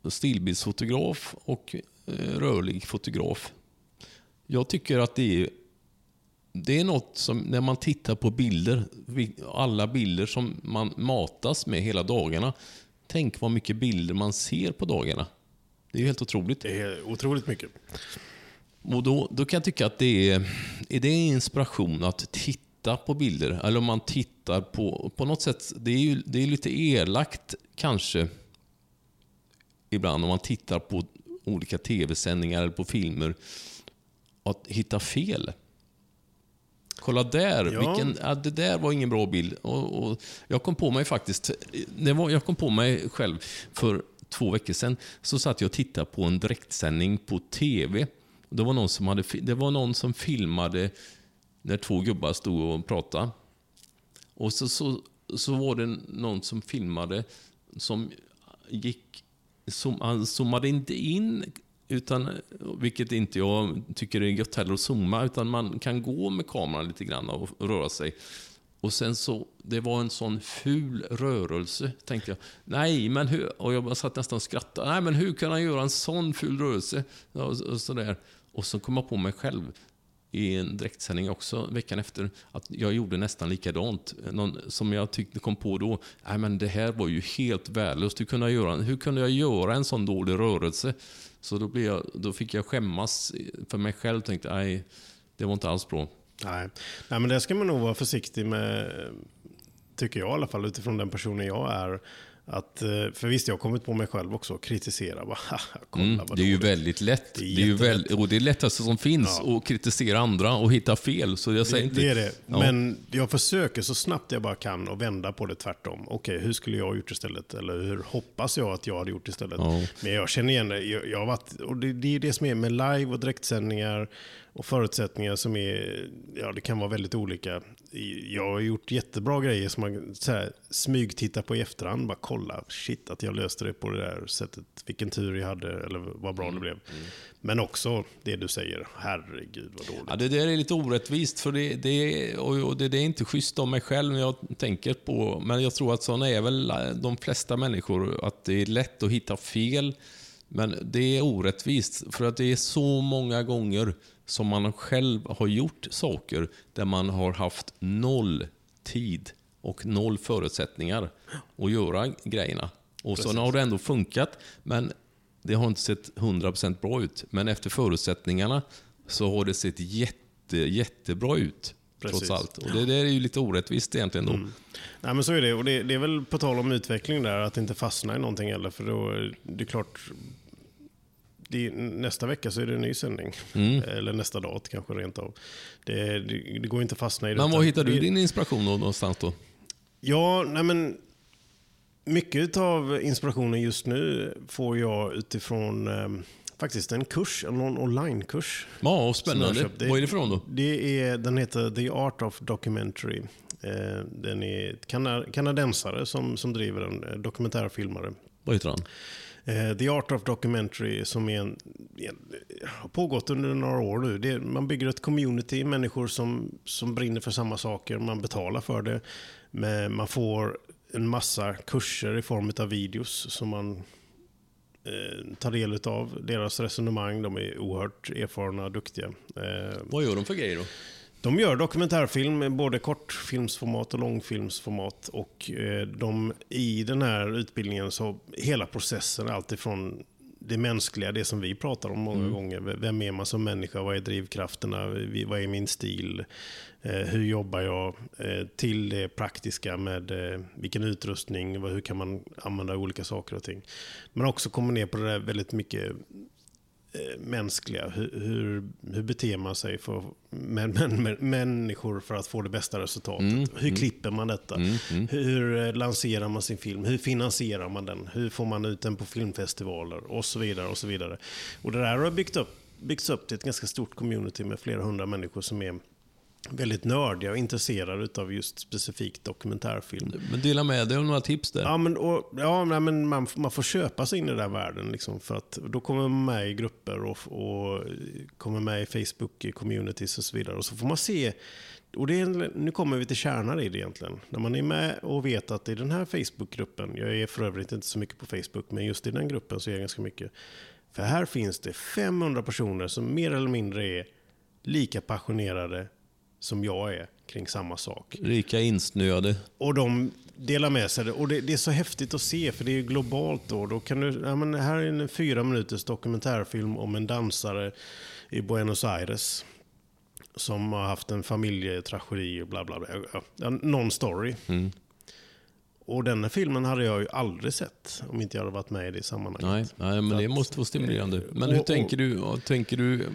stillbildsfotograf och eh, rörlig fotograf. Jag tycker att det är det är något som, när man tittar på bilder, alla bilder som man matas med hela dagarna. Tänk vad mycket bilder man ser på dagarna. Det är ju helt otroligt. Det är otroligt mycket. Och då, då kan jag tycka att det är, är det inspiration att titta på bilder. Eller om man tittar på, på något sätt, det är ju det är lite elakt kanske. Ibland om man tittar på olika tv-sändningar eller på filmer. Att hitta fel. Kolla där, Ja. vilken, ja, det där var ingen bra bild. Och, och jag kom på mig faktiskt, det var, jag kom på mig själv för två veckor sedan. Så satt jag och tittade på en direktsändning på TV. Det var någon som, hade, det var någon som filmade när två gubbar stod och pratade. Och så, så, så var det någon som filmade som gick... Som, han zoomade inte in, utan, vilket inte jag tycker är gött heller att zooma, utan man kan gå med kameran lite grann och röra sig. Och sen så, det var en sån ful rörelse, tänkte jag. Nej, men hur? Och jag bara satt nästan och skrattade. Nej, men hur kan han göra en sån ful rörelse? Och, och, sådär. och så kom jag på mig själv i en direktsändning också veckan efter att jag gjorde nästan likadant. Någon, som jag tyckte kom på då, nej men det här var ju helt värdelöst. Hur kunde jag göra, hur kunde jag göra en sån dålig rörelse? Så då, blev jag, då fick jag skämmas för mig själv. Tänkte, nej, det var inte alls bra. Nej. Nej, men det ska man nog vara försiktig med, tycker jag i alla fall, utifrån den personen jag är. Att, eh, för visst, jag har kommit på mig själv också och kritisera. Bara, "Haha, kolla Mm, vad det är ju dåligt." väldigt lätt. Det Det är är, ju väl, och det är lättaste som finns att kritisera andra och hitta fel. Så jag säger Det, inte... det är det. Ja. Men jag försöker så snabbt jag bara kan och vända på det tvärtom. Okej, hur skulle jag ha gjort istället? Eller hur hoppas jag att jag hade gjort istället? Ja. Men jag känner igen det. Jag, jag har varit, och det, det är det som är med live och direktsändningar och förutsättningar som är, ja det kan vara väldigt olika. Jag har gjort jättebra grejer som man så här, smygtittar på i efterhand. Bara kolla, shit att jag löste det på det där sättet. Vilken tur jag hade eller vad bra Mm, det blev. Men också det du säger, herregud vad dåligt. Ja, det där är lite orättvist, för det, det, och och det, det är inte schysst av mig själv när jag tänker på, men jag tror att sådana är väl de flesta människor, att det är lätt att hitta fel, men det är orättvist, för att det är så många gånger som man själv har gjort saker där man har haft noll tid och noll förutsättningar att göra grejerna. Och så har det ändå funkat, men det har inte sett 100% bra ut. Men efter förutsättningarna så har det sett jätte, jättebra ut. Precis. Trots allt. Och det där är ju lite orättvist egentligen då. Nej men så är det. Och det, det är väl på tal om utveckling där, att inte fastna i någonting heller. För då, det är klart, det nästa vecka så är det en ny sändning. Mm. Eller nästa dag kanske rent av. Det, det, det går inte att fastna i det. Men var hittar du din inspiration då, någonstans då? Ja, nej men mycket av inspirationen just nu får jag utifrån eh, faktiskt en kurs, en on- onlinekurs. Ja, och spännande. Vad är det för någon då? Det är, den heter The Art of Documentary. Eh, den är kanadensare som, som driver en eh, dokumentärfilmare. Vad heter han? Eh, The Art of Documentary som är en, en, har pågått under några år nu. Det, man bygger ett community, människor som, som brinner för samma saker. Man betalar för det. Men man får en massa kurser i form av videos som man eh, tar del av. Deras resonemang, de är oerhört erfarna och duktiga. Eh, Vad gör de för grejer då? De gör dokumentärfilm, med både kortfilmsformat och långfilmsformat. Och eh, de, i den här utbildningen så hela processen, alltifrån det mänskliga, det som vi pratar om många gånger. V- Vem är man som människa? Vad är drivkrafterna? Vad är min stil? Eh, hur jobbar jag? Eh, till det praktiska med vilken utrustning, hur kan man använda olika saker och ting. Men också kommer ner på det där väldigt mycket mänskliga. Hur, hur, hur beter man sig för med, med, med, människor för att få det bästa resultatet? hur klipper man detta? Hur eh, lanserar man sin film? Hur finansierar man den? Hur får man ut den på filmfestivaler? Och så vidare. och så vidare. Och det där har byggt upp, byggts upp till ett ganska stort community med flera hundra människor som är väldigt nördiga och intresserade av just specifikt dokumentärfilm. Men dela med dig av några tips där. Ja, men, och, ja, men man, man får köpa sig in i den där världen. Liksom, för att då kommer man med i grupper och, och kommer med i Facebook-communities och så vidare. Och så får man se. Och det är, nu kommer vi till kärnan i det egentligen. När man är med och vet att i den här Facebook-gruppen, jag är för övrigt inte så mycket på Facebook, men just i den gruppen så är jag ganska mycket. För här finns det 500 personer som mer eller mindre är lika passionerade som jag är kring samma sak. Rika insnöade. Och de delar med sig. Och det, det är så häftigt att se, för det är globalt då. då kan du, ja, men här är en fyra minuters dokumentärfilm om en dansare i Buenos Aires. Som har haft en familjetragedi och bla bla bla. Ja, någon story. Mm. Och den här filmen hade jag ju aldrig sett om inte jag hade varit med i det sammanhanget. Nej, nej, men det måste vara stimulerande. Men och- hur och- tänker du? Ja, Tänker du,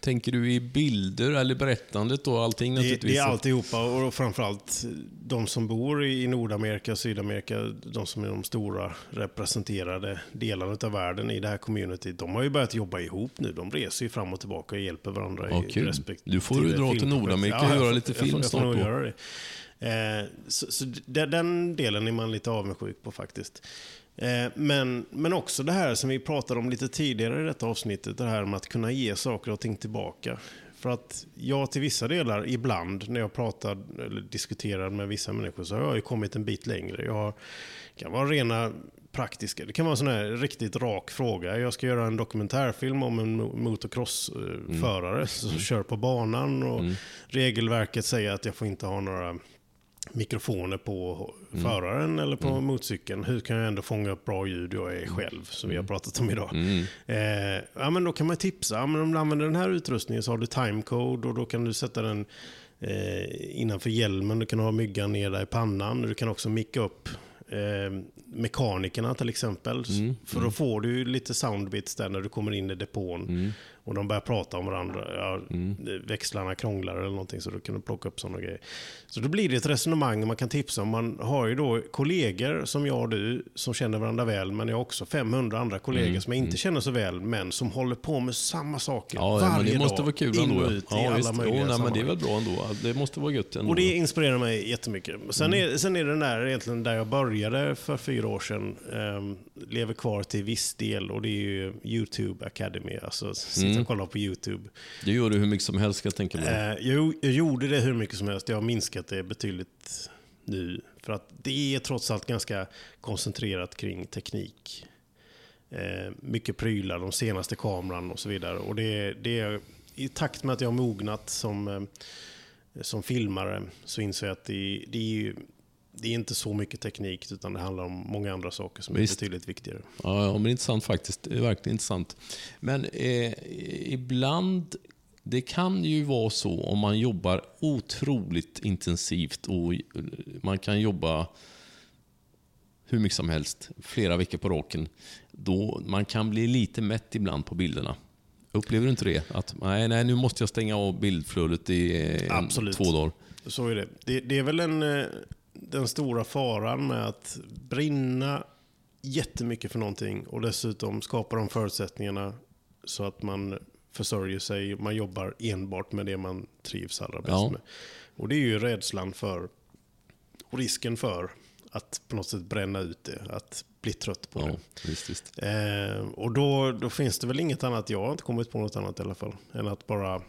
tänker du i bilder eller berättandet och allting Det, naturligtvis? det är alltihopa och framförallt de som bor i Nordamerika och Sydamerika, de som är de stora representerade delarna av världen i det här communityt, de har ju börjat jobba ihop nu. De reser ju fram och tillbaka och hjälper varandra Ja, i respektive Du får ju dra till. Nordamerika och jag göra lite jag får- film jag får snart då. göra det. Eh, så så de- den delen är man lite avundsjuk på faktiskt. Eh, men, men också det här som vi pratade om lite tidigare i detta avsnittet, det här med att kunna ge saker och ting tillbaka. För att jag till vissa delar, ibland när jag pratar eller diskuterar med vissa människor, så har jag ju kommit en bit längre. Jag har, kan vara rena praktiska, det kan vara en sån här riktigt rak fråga. Jag ska göra en dokumentärfilm om en mo- motocrossförare som kör på banan och regelverket säger att jag får inte ha några mikrofoner på föraren eller på motorcykeln. Hur kan jag ändå fånga upp bra ljud jag är själv, som vi har pratat om idag. Eh, ja, men då kan man tipsa. Ja, men om du använder den här utrustningen så har du timecode och då kan du sätta den eh, innanför hjälmen. Du kan ha myggan ner där i pannan. Du kan också micka upp eh, mekanikerna till exempel. Mm, För då får du lite soundbits där när du kommer in i depån. Mm. Och de börjar prata om varandra. Ja, Växlarna krånglar eller någonting så du kan plocka upp sådana grejer. Så då blir det ett resonemang man kan tipsa om. Man har ju då kollegor som jag och du som känner varandra väl. Men jag har också 500 andra kollegor Mm, som jag inte känner så väl. Men som håller på med samma saker Ja, ja, men varje det måste dag. vara kul in och ut i ja, alla visst. möjliga jo, nej, men det är väl bra ändå. Det måste vara gött ändå. Och det inspirerar mig jättemycket. Sen, Mm. är, sen är det den där egentligen där jag började för fyra år sedan. ehm, lever kvar till viss del och det är ju YouTube Academy. Alltså sitta Mm. och kolla på YouTube. Det gör du hur mycket som helst ska jag tänka mig. Eh, jag, jag gjorde det hur mycket som helst. Jag har minskat det betydligt nu. För att det är trots allt ganska koncentrerat kring teknik. Eh, mycket prylar, de senaste kameran och så vidare. Och det, det är i takt med att jag har mognat som, eh, som filmare så inser jag att det, det är det är inte så mycket teknik utan det handlar om många andra saker som Visst. är betydligt viktigare. Ja, ja, men intressant faktiskt. Det är verkligen intressant. Men eh, ibland, det kan ju vara så om man jobbar otroligt intensivt och man kan jobba hur mycket som helst, flera veckor på raken. Då man kan bli lite mätt ibland på bilderna. Upplever du inte det? Att nej, nej nu måste jag stänga av bildflödet i en, Absolut. två dagar. Så är det. Det, det är väl en, eh, den stora faran med att brinna jättemycket för någonting och dessutom skapa de förutsättningarna så att man försörjer sig. Man jobbar enbart med det man trivs allra bäst Ja. med. Och det är ju rädslan för och risken för att på något sätt bränna ut det, att bli trött på Ja, det. visst, visst. Eh, och då, då finns det väl inget annat, jag har inte kommit på något annat i alla fall, än att bara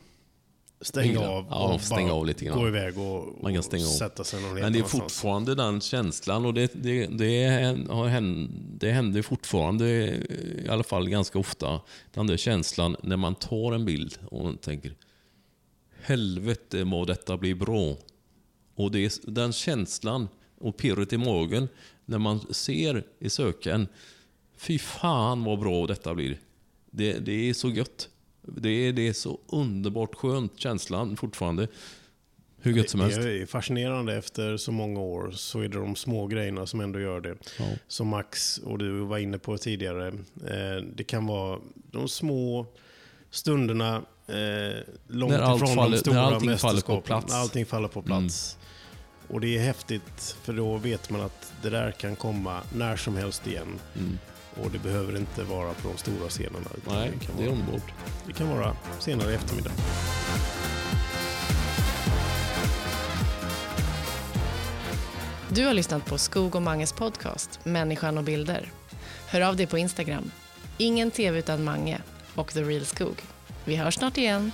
stänga av Ja, och stänga bara av lite grann. gå iväg och, Man kan stänga och sätta sig någon Men det är fortfarande den känslan och det, det, det, har hänt, det händer fortfarande, i alla fall ganska ofta, den där känslan när man tar en bild och tänker helvete må detta bli bra. Och det är den känslan och pirret i magen när man ser i söken, fy fan vad bra detta blir. Det, det är så gött. Det är, det är så underbart skönt känslan fortfarande. Hur gött som helst. Det är fascinerande efter så många år så är det de små grejerna som ändå gör det. Ja. Som Max och du var inne på tidigare. Eh, det kan vara de små stunderna eh, långt När allt ifrån faller- de när stora allting faller på plats. Mm. När allting faller på plats. Och det är häftigt för då vet man att det där kan komma när som helst igen. Mm. Och det behöver inte vara på de stora scenerna. utan Nej, det, kan det är vara, underbart. det kan vara senare i eftermiddag. Du har lyssnat på Skog och Manges podcast Människan och bilder. Hör av dig på Instagram. Ingen tv utan Mange och The Real Skog. Vi hörs snart igen.